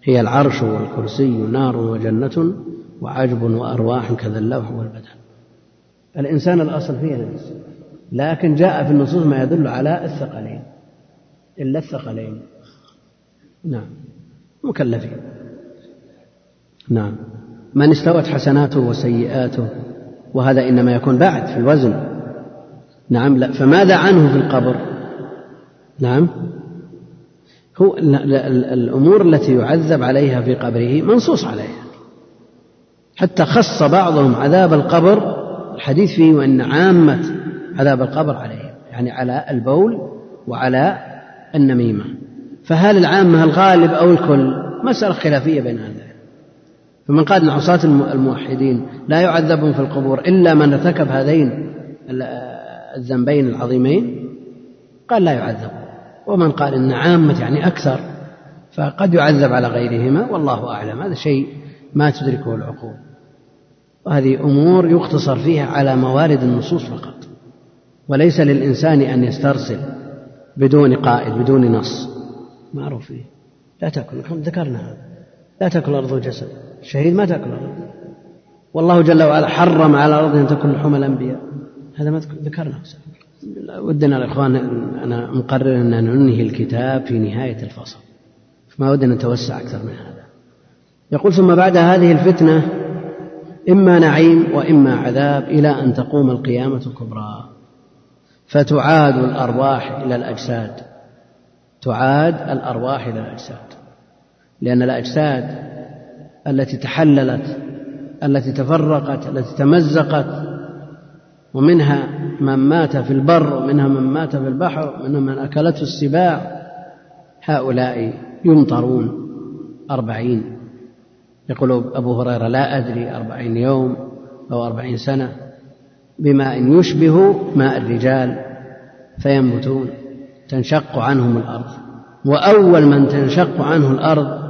هي العرش والكرسي نار وجنة وعجب وأرواح كذا اللوح والبدن. الإنسان الأصل فيه نفس لكن جاء في النصوص ما يدل على الثقلين. إلا الثقلين. نعم. مكلفين. نعم. من استوت حسناته وسيئاته وهذا إنما يكون بعد في الوزن. نعم لا فماذا عنه في القبر؟ نعم. هو الأمور التي يعذب عليها في قبره منصوص عليها. حتى خص بعضهم عذاب القبر الحديث فيه وأن عامة عذاب القبر عليهم يعني على البول وعلى النميمة. فهل العامة الغالب أو الكل؟ مسألة خلافية بين أهل فمن قال أن عصاة الموحدين لا يعذبون في القبور إلا من ارتكب هذين الذنبين العظيمين قال لا يعذب. ومن قال إن عامة يعني أكثر فقد يعذب على غيرهما والله أعلم. هذا شيء ما تدركه العقول. وهذه أمور يقتصر فيها على موارد النصوص فقط. وليس للإنسان أن يسترسل بدون قائد بدون نص. معروف فيه. لا تأكل. ذكرنا هذا. لا تأكل الأرض الجسد الشهيد ما تأكل الأرض. والله جل وعلا حرم على الأرض أن تأكل لحوم الأنبياء. هذا ما ذكرناه ودنا الإخوان أنا مقرر أن ننهي الكتاب في نهاية الفصل. ما ودنا نتوسع أكثر من هذا. يقول ثم بعد هذه الفتنة إما نعيم وإما عذاب إلى أن تقوم القيامة الكبرى. فتعاد الأرواح إلى الأجساد. تعاد الأرواح إلى الأجساد. لأن الأجساد التي تحللت التي تفرقت التي تمزقت ومنها من مات في البر ومنها من مات في البحر ومنها من أكلته السباع. هؤلاء يمطرون أربعين. يقول أبو هريرة لا أدري أربعين يوم أو أربعين سنة. بماء يشبه ماء الرجال فينبتون تنشق عنهم الأرض. وأول من تنشق عنه الأرض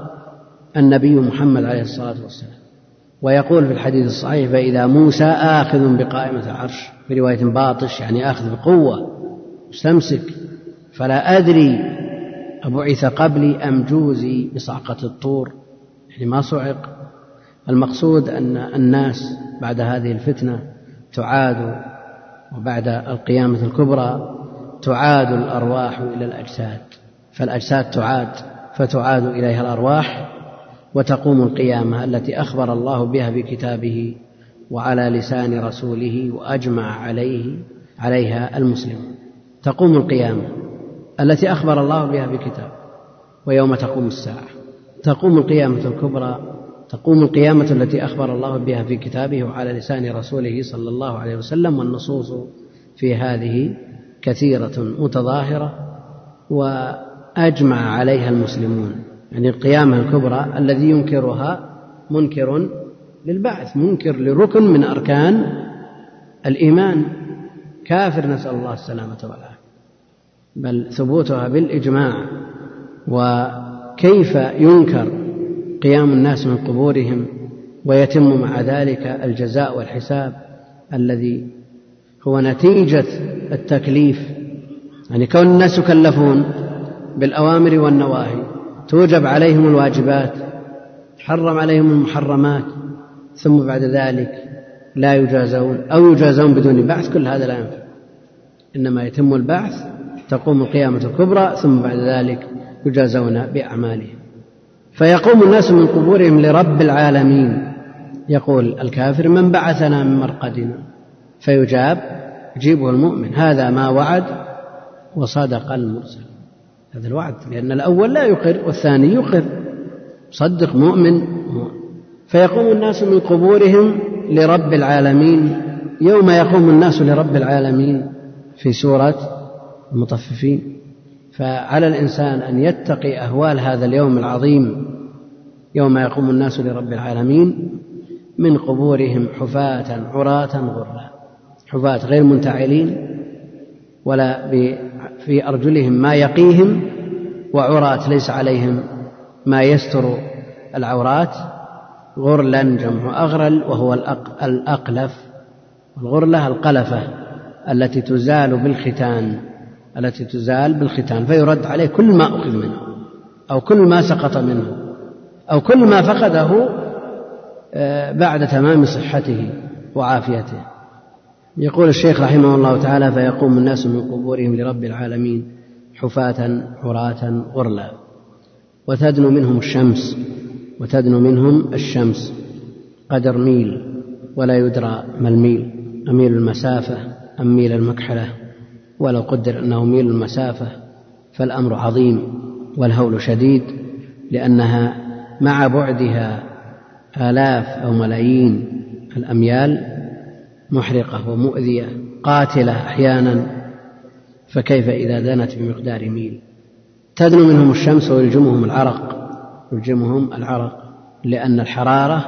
النبي محمد عليه الصلاة والسلام. ويقول في الحديث الصحيح فإذا موسى آخذ بقائمة العرش في رواية باطش يعني آخذ بقوة مستمسك فلا أدري أبعث قبلي أم جوزي بصعقة الطور. يعني ما صعق. المقصود أن الناس بعد هذه الفتنة تعاد وبعد القيامة الكبرى تعاد الأرواح إلى الأجساد. فالأجساد تعاد فتعاد إليها الأرواح وتقوم القيامة التي أخبر الله بها في كتابه وعلى لسان رسوله وأجمع عليه عليها المسلمون تقوم القيامة التي أخبر الله بها في كتابه ويوم تقوم الساعة. تقوم القيامة الكبرى تقوم القيامة التي أخبر الله بها في كتابه وعلى لسان رسوله صلى الله عليه وسلم والنصوص في هذه كثيرة متظاهرة وأجمع عليها المسلمون. يعني القيامة الكبرى الذي ينكرها منكر للبعث منكر لركن من أركان الإيمان. كافر نسأل الله السلامة والعافية. بل ثبوتها بالإجماع. وكيف ينكر قيام الناس من قبورهم ويتم مع ذلك الجزاء والحساب الذي هو نتيجة التكليف؟ يعني كون الناس يكلفون بالأوامر والنواهي. توجب عليهم الواجبات تحرم عليهم المحرمات ثم بعد ذلك لا يجازون أو يجازون بدون بعث كل هذا لا ينفع. إنما يتم البعث تقوم القيامة الكبرى ثم بعد ذلك يجازون بأعمالهم. فيقوم الناس من قبورهم لرب العالمين. يقول الكافر من بعثنا من مرقدنا؟ فيجاب يجيبه المؤمن. هذا ما وعد وصدق المرسل. هذا الوعد. لأن الأول لا يقر والثاني يقر. صدق مؤمن فيقوم الناس من قبورهم لرب العالمين. يوم يقوم الناس لرب العالمين في سورة المطففين. فعلى الإنسان أن يتقي أهوال هذا اليوم العظيم. يوم يقوم الناس لرب العالمين من قبورهم حفاة عراة غرلا حفاة غير منتعلين ولا في أرجلهم ما يقيهم وعراة ليس عليهم ما يستر العورات. غرلا جمع أغرل وهو الأقلف. الغرلة القلفة التي تزال بالختان التي تزال بالختان فيرد عليه كل ما أخذ منه أو كل ما سقط منه أو كل ما فقده آه، بعد تمام صحته وعافيته. يقول الشيخ رحمه الله تعالى فيقوم الناس من قبورهم لرب العالمين حفاة عراة غرلا وتدنو منهم الشمس وتدنو منهم الشمس قدر ميل ولا يدرى ما الميل أميل المسافة أم ميل المكحلة؟ ولو قدر أنه ميل المسافة فالأمر عظيم والهول شديد لأنها مع بعدها آلاف أو ملايين الأميال محرقة ومؤذية قاتلة أحيانا فكيف إذا دنت بمقدار ميل؟ تدنو منهم الشمس ويلجمهم العرق. يلجمهم العرق لأن الحرارة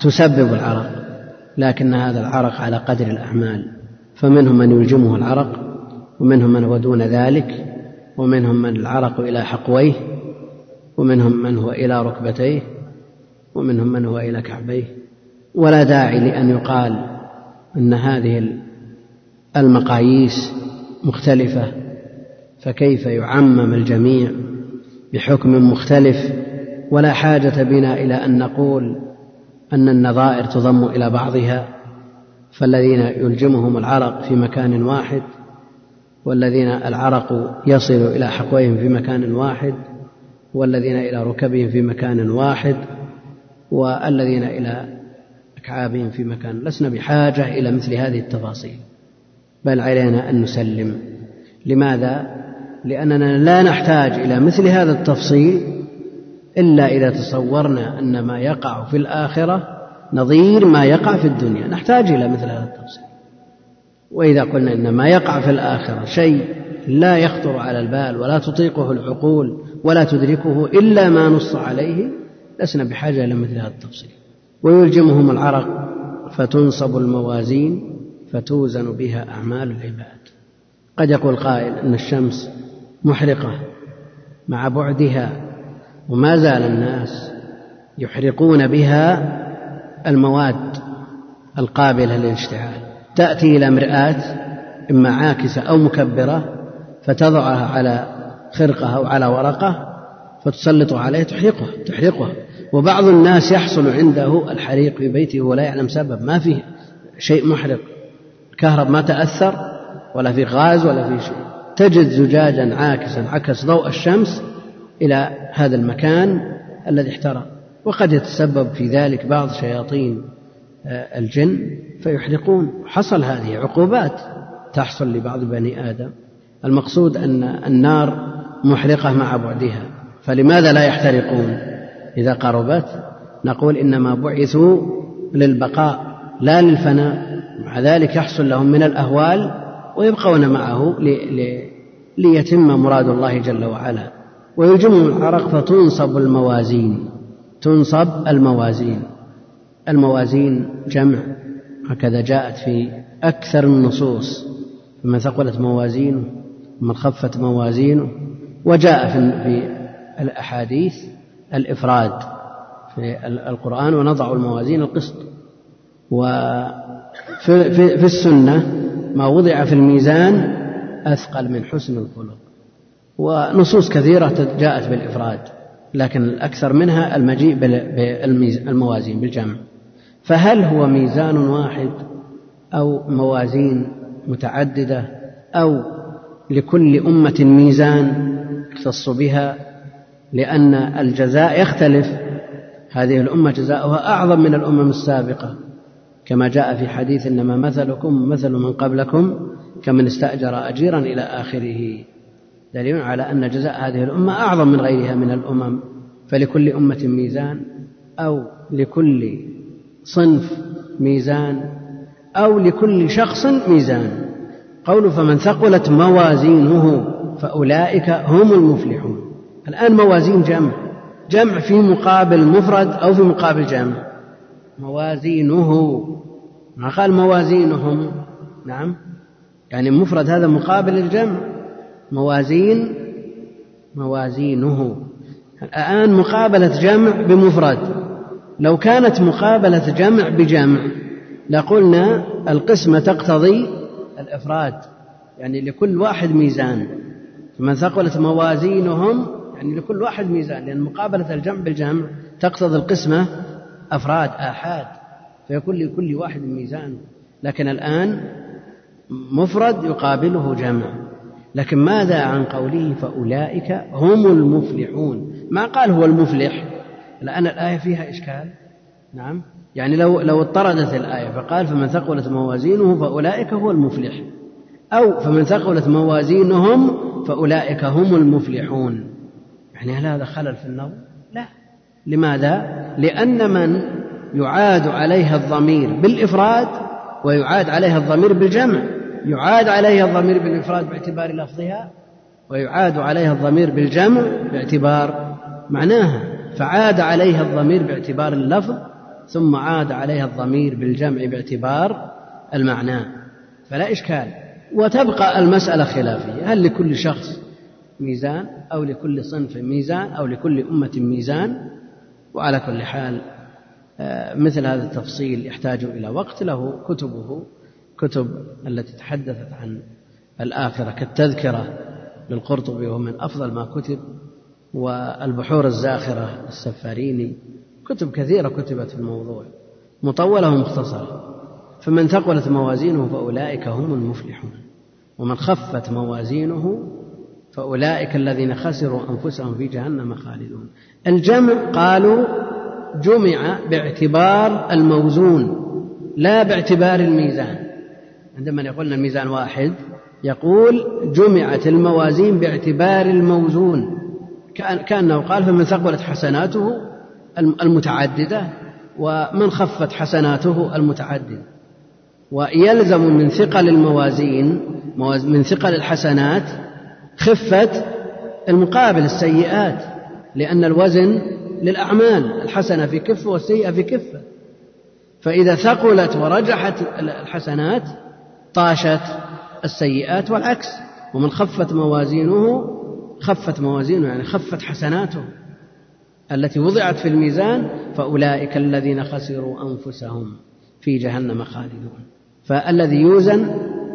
تسبب العرق لكن هذا العرق على قدر الأعمال. فمنهم من يلجمه العرق ومنهم من هو دون ذلك ومنهم من العرق إلى حقويه ومنهم من هو إلى ركبتيه ومنهم من هو إلى كعبيه. ولا داعي لأن يقال أن هذه المقاييس مختلفة فكيف يعمم الجميع بحكم مختلف؟ ولا حاجة بنا إلى أن نقول أن النظائر تضم إلى بعضها فالذين يلجمهم العرق في مكان واحد والذين العرق يصل إلى حقويهم في مكان واحد والذين إلى ركبهم في مكان واحد والذين إلى أكعابهم في مكان. لسنا بحاجة إلى مثل هذه التفاصيل. بل علينا أن نسلم. لماذا؟ لأننا لا نحتاج إلى مثل هذا التفصيل إلا إذا تصورنا أن ما يقع في الآخرة نظير ما يقع في الدنيا. نحتاج إلى مثل هذا التفصيل. وإذا قلنا إن ما يقع في الآخرة شيء لا يخطر على البال ولا تطيقه العقول ولا تدركه إلا ما نص عليه لسنا بحاجة إلى مثل هذا التفصيل. ويلجمهم العرق فتنصب الموازين فتوزن بها أعمال العباد. قد يقول قائل أن الشمس محرقة مع بعدها وما زال الناس يحرقون بها المواد القابلة للاشتعال. تأتي إلى مرآة إما عاكسة أو مكبرة فتضعها على خرقه أو على ورقة فتسلط عليه تحرقه تحرقه وبعض الناس يحصل عنده الحريق في بيته ولا يعلم سبب ما فيه شيء محرق. الكهرب ما تأثر ولا في غاز ولا في شيء. تجد زجاجا عاكسا عكس ضوء الشمس إلى هذا المكان الذي احترق. وقد يتسبب في ذلك بعض شياطين آه، الجن فيحرقون. حصل هذه عقوبات تحصل لبعض بني آدم. المقصود أن النار محرقة مع بعدها. فلماذا لا يحترقون؟ إذا قربت نقول إنما بعثوا للبقاء لا للفناء. مع ذلك يحصل لهم من الأهوال ويبقون معه ليتم مراد الله جل وعلا. ويلجمهم العرق فتنصب الموازين تنصب الموازين. الموازين جمع. هكذا جاءت في أكثر النصوص. فمن ثقلت موازينه ومن خفت موازينه. وجاء في الأحاديث الإفراد في القرآن ونضع الموازين القسط. وفي في السنة ما وضع في الميزان أثقل من حسن الخلق. ونصوص كثيرة جاءت بالإفراد لكن الأكثر منها المجيء بالموازين بالجمع. فهل هو ميزان واحد أو موازين متعددة أو لكل أمة ميزان يختص بها لأن الجزاء يختلف. هذه الأمة جزاؤها أعظم من الأمم السابقة. كما جاء في حديث إنما مثلكم مثل من قبلكم كمن استأجر أجيرا إلى آخره. دليل على أن جزاء هذه الأمة أعظم من غيرها من الأمم. فلكل أمة ميزان أو لكل صنف ميزان أو لكل شخص ميزان. قول فمن ثقلت موازينه فأولئك هم المفلحون. الآن موازين جمع. جمع في مقابل مفرد أو في مقابل جمع. موازينه. ما قال موازينهم؟ نعم. يعني مفرد هذا مقابل الجمع. موازين. موازينه. الآن مقابلة جمع بمفرد. لو كانت مقابلة جمع بجمع لقلنا القسمة تقتضي الإفراد. يعني لكل واحد ميزان. فمن ثقلت موازينهم يعني لكل واحد ميزان لأن مقابلة الجمع بالجمع تقتضي القسمة أفراد آحاد فيكون لكل واحد ميزان. لكن الآن مفرد يقابله جمع. لكن ماذا عن قوله فأولئك هم المفلحون؟ ما قال هو المفلح؟ الآن الآية فيها إشكال. نعم. يعني لو لو اضطردت الآية فقال فمن ثقلت موازينه فأولئك هو المفلح. أو فمن ثقلت موازينهم فأولئك هم المفلحون. يعني هل هذا خلل في النظر؟ لا. لماذا؟ لأن من يعاد عليها الضمير بالإفراد ويعاد عليها الضمير بالجمع. يعاد عليها الضمير بالإفراد باعتبار لفظها ويعاد عليها الضمير بالجمع باعتبار معناها. فعاد عليها الضمير باعتبار اللفظ ثم عاد عليها الضمير بالجمع باعتبار المعنى. فلا إشكال. وتبقى المسألة خلافية. هل لكل شخص ميزان أو لكل صنف ميزان أو لكل أمة ميزان وعلى كل حال آه، مثل هذا التفصيل يحتاج إلى وقت. له كتبه كتب التي تحدثت عن الآخرة كالتذكرة للقرطبي وهو من أفضل ما كتب والبحور الزاخرة السفاريني. كتب كثيرة كتبت في الموضوع مطولة ومختصرة. فمن ثقلت موازينه فأولئك هم المفلحون ومن خفت موازينه فأولئك الذين خسروا أنفسهم في جهنم خالدون. الجمع قالوا جمع باعتبار الموزون لا باعتبار الميزان. عندما يقولنا الميزان واحد يقول جمعت الموازين باعتبار الموزون. كأنه قال فمن ثقلت حسناته المتعددة ومن خفت حسناته المتعددة. ويلزم من ثقل الموازين من ثقل الحسنات خفة المقابل السيئات لأن الوزن للأعمال الحسنة في كفة والسيئة في كفة. فإذا ثقلت ورجحت الحسنات طاشت السيئات والعكس. ومن خفت موازينه خفت موازينه يعني خفت حسناته التي وضعت في الميزان فأولئك الذين خسروا أنفسهم في جهنم خالدون. فالذي يوزن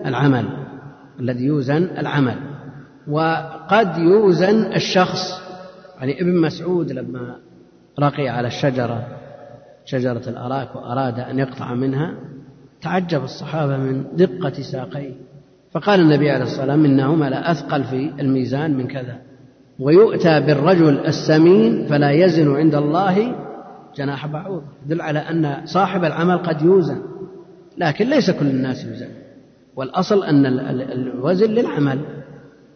العمل الذي يوزن العمل. وقد يوزن الشخص يعني ابن مسعود لما رقي على الشجرة شجرة الأراك وأراد أن يقطع منها تعجب الصحابة من دقة ساقيه. فقال النبي عليه الصلاة والسلام إنهما لأثقل في الميزان من كذا. ويؤتى بالرجل السمين فلا يزن عند الله جناح بعوض. يدل على أن صاحب العمل قد يوزن لكن ليس كل الناس يوزن. والأصل أن الوزن للعمل.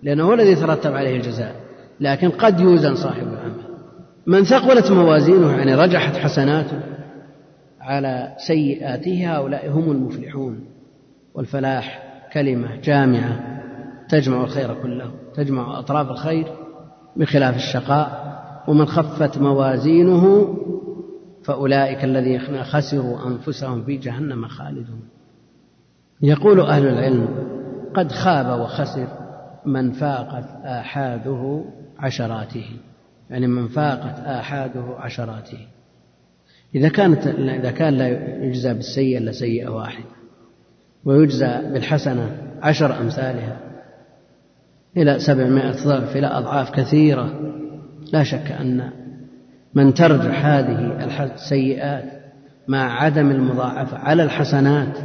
لأنه هو الذي يترتب عليه الجزاء. لكن قد يوزن صاحب العمل. من ثقلت موازينه يعني رجحت حسناته على سيئاته هؤلاء هم المفلحون. والفلاح كلمة جامعة تجمع الخير كله تجمع أطراف الخير بخلاف الشقاء. ومن خفت موازينه فأولئك الذين خسروا أنفسهم في جهنم خالدون. يقول أهل العلم قد خاب وخسر من فاقت آحاده عشراته. يعني من فاقت آحاده عشراته. إذا كانت إذا كان لا يجزى بالسيئة إلا سيئة واحدة. ويجزى بالحسنة عشر أمثالها. إلى سبعمائة ضعف إلى أضعاف كثيرة. لا شك أن من ترجح هذه السيئات مع عدم المضاعفة على الحسنات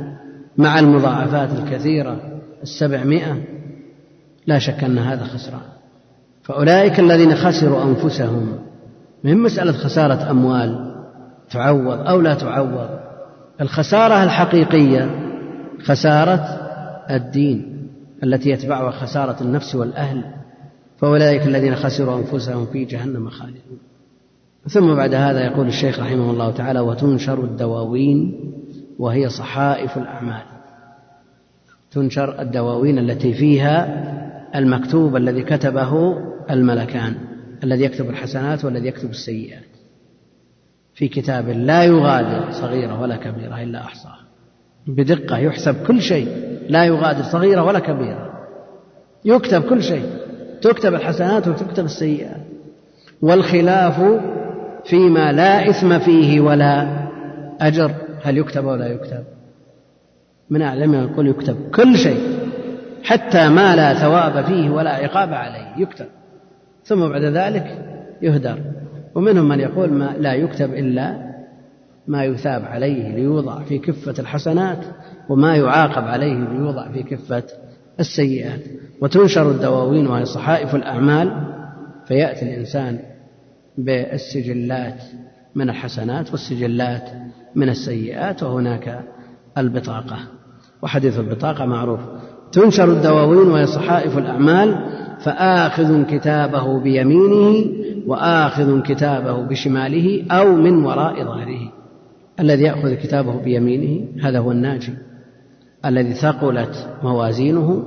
مع المضاعفات الكثيرة السبعمائة لا شك أن هذا خسران. فأولئك الذين خسروا أنفسهم من مسألة خسارة أموال تعوض أو لا تعوض. الخسارة الحقيقية خسارة الدين التي يتبعها خسارة النفس والأهل. فأولئك الذين خسروا أنفسهم في جهنم خالدون. ثم بعد هذا يقول الشيخ رحمه الله تعالى وتنشر الدواوين وهي صحائف الأعمال. تنشر الدواوين التي فيها المكتوب الذي كتبه الملكان الذي يكتب الحسنات والذي يكتب السيئات. في كتاب لا يغادر صغيرة ولا كبيرة إلا أحصاها بدقة يحسب كل شيء. لا يغادر صغيرة ولا كبيرة. يكتب كل شيء. تكتب الحسنات وتكتب السيئات. والخلاف فيما لا إثم فيه ولا أجر هل يكتب ولا يكتب؟ من أعلم يقول يكتب كل شيء. حتى ما لا ثواب فيه ولا عقاب عليه يكتب. ثم بعد ذلك يهدر. ومنهم من يقول ما لا يكتب إلا ما يثاب عليه ليوضع في كفة الحسنات وما يعاقب عليه ليوضع في كفة السيئات. وتنشر الدواوين وهي صحائف الأعمال فيأتي الإنسان بالسجلات من الحسنات والسجلات من السيئات وهناك البطاقة. وحديث البطاقة معروف. تنشر الدواوين وهي صحائف الأعمال فآخذ كتابه بيمينه وآخذ كتابه بشماله أو من وراء ظهره. الذي يأخذ كتابه بيمينه هذا هو الناجي. الذي ثقلت موازينه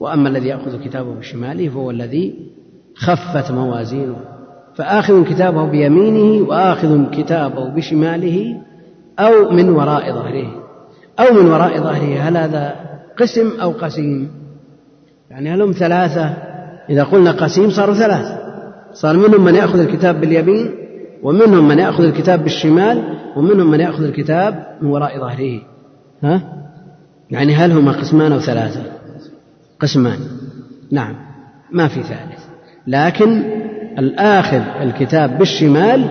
وأما الذي يأخذ كتابه بشماله فهو الذي خفت موازينه. فآخذ كتابه بيمينه وآخذ كتابه بشماله أو من وراء ظهره. أو من وراء ظهره هل هذا قسم أو قسيم. يعني هل هم ثلاثة. إذا قلنا قسيم صاروا ثلاثة. صار منهم من يأخذ الكتاب باليمين ومنهم من يأخذ الكتاب بالشمال ومنهم من يأخذ الكتاب من وراء ظهره. ها؟ يعني هل هما قسمان أو ثلاثة؟ قسمان. نعم. ما في ثالث. لكن الآخذ الكتاب بالشمال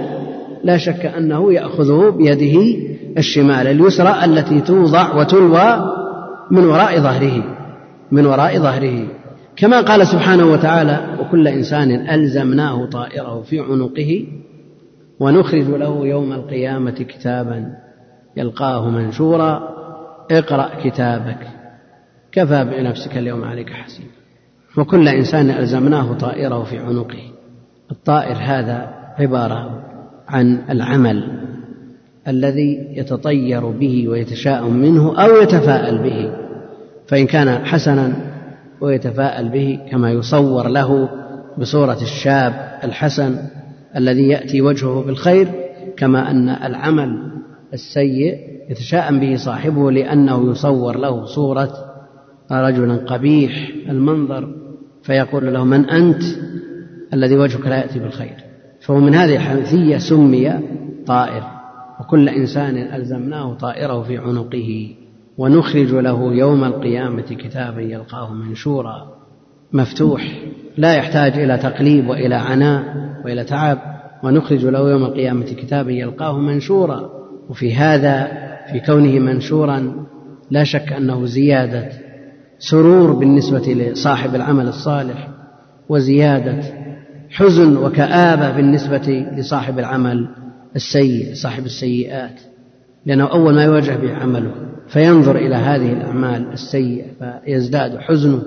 لا شك أنه يأخذه بيده الشمال. اليسرى التي توضع وتلوى من وراء ظهره من وراء ظهره. كما قال سبحانه وتعالى وكل إنسان ألزمناه طائره في عنقه ونخرج له يوم القيامة كتابا يلقاه منشورا اقرأ كتابك كفى بنفسك اليوم عليك حسيب وكل إنسان ألزمناه طائره في عنقه. الطائر هذا عبارة عن العمل الذي يتطير به ويتشاءم منه أو يتفاءل به. فإن كان حسنا ويتفاءل به كما يصور له بصورة الشاب الحسن الذي يأتي وجهه بالخير كما أن العمل السيء يتشاءم به صاحبه لأنه يصور له صورة رجلا قبيح المنظر فيقول له من أنت؟ الذي وجهك لا يأتي بالخير. فهو من هذه الحيثية سمي طائر وكل إنسان ألزمناه طائره في عنقه. ونخرج له يوم القيامة كتابا يلقاه منشورا مفتوح لا يحتاج إلى تقليب وإلى عناء وإلى تعب ونخرج له يوم القيامة كتابا يلقاه منشورا. وفي هذا في كونه منشورا لا شك أنه زيادة سرور بالنسبة لصاحب العمل الصالح وزيادة حزن وكآبة بالنسبة لصاحب العمل السيء صاحب السيئات لأنه أول ما يواجه به عمله. فينظر إلى هذه الأعمال السيئة فيزداد حزنه.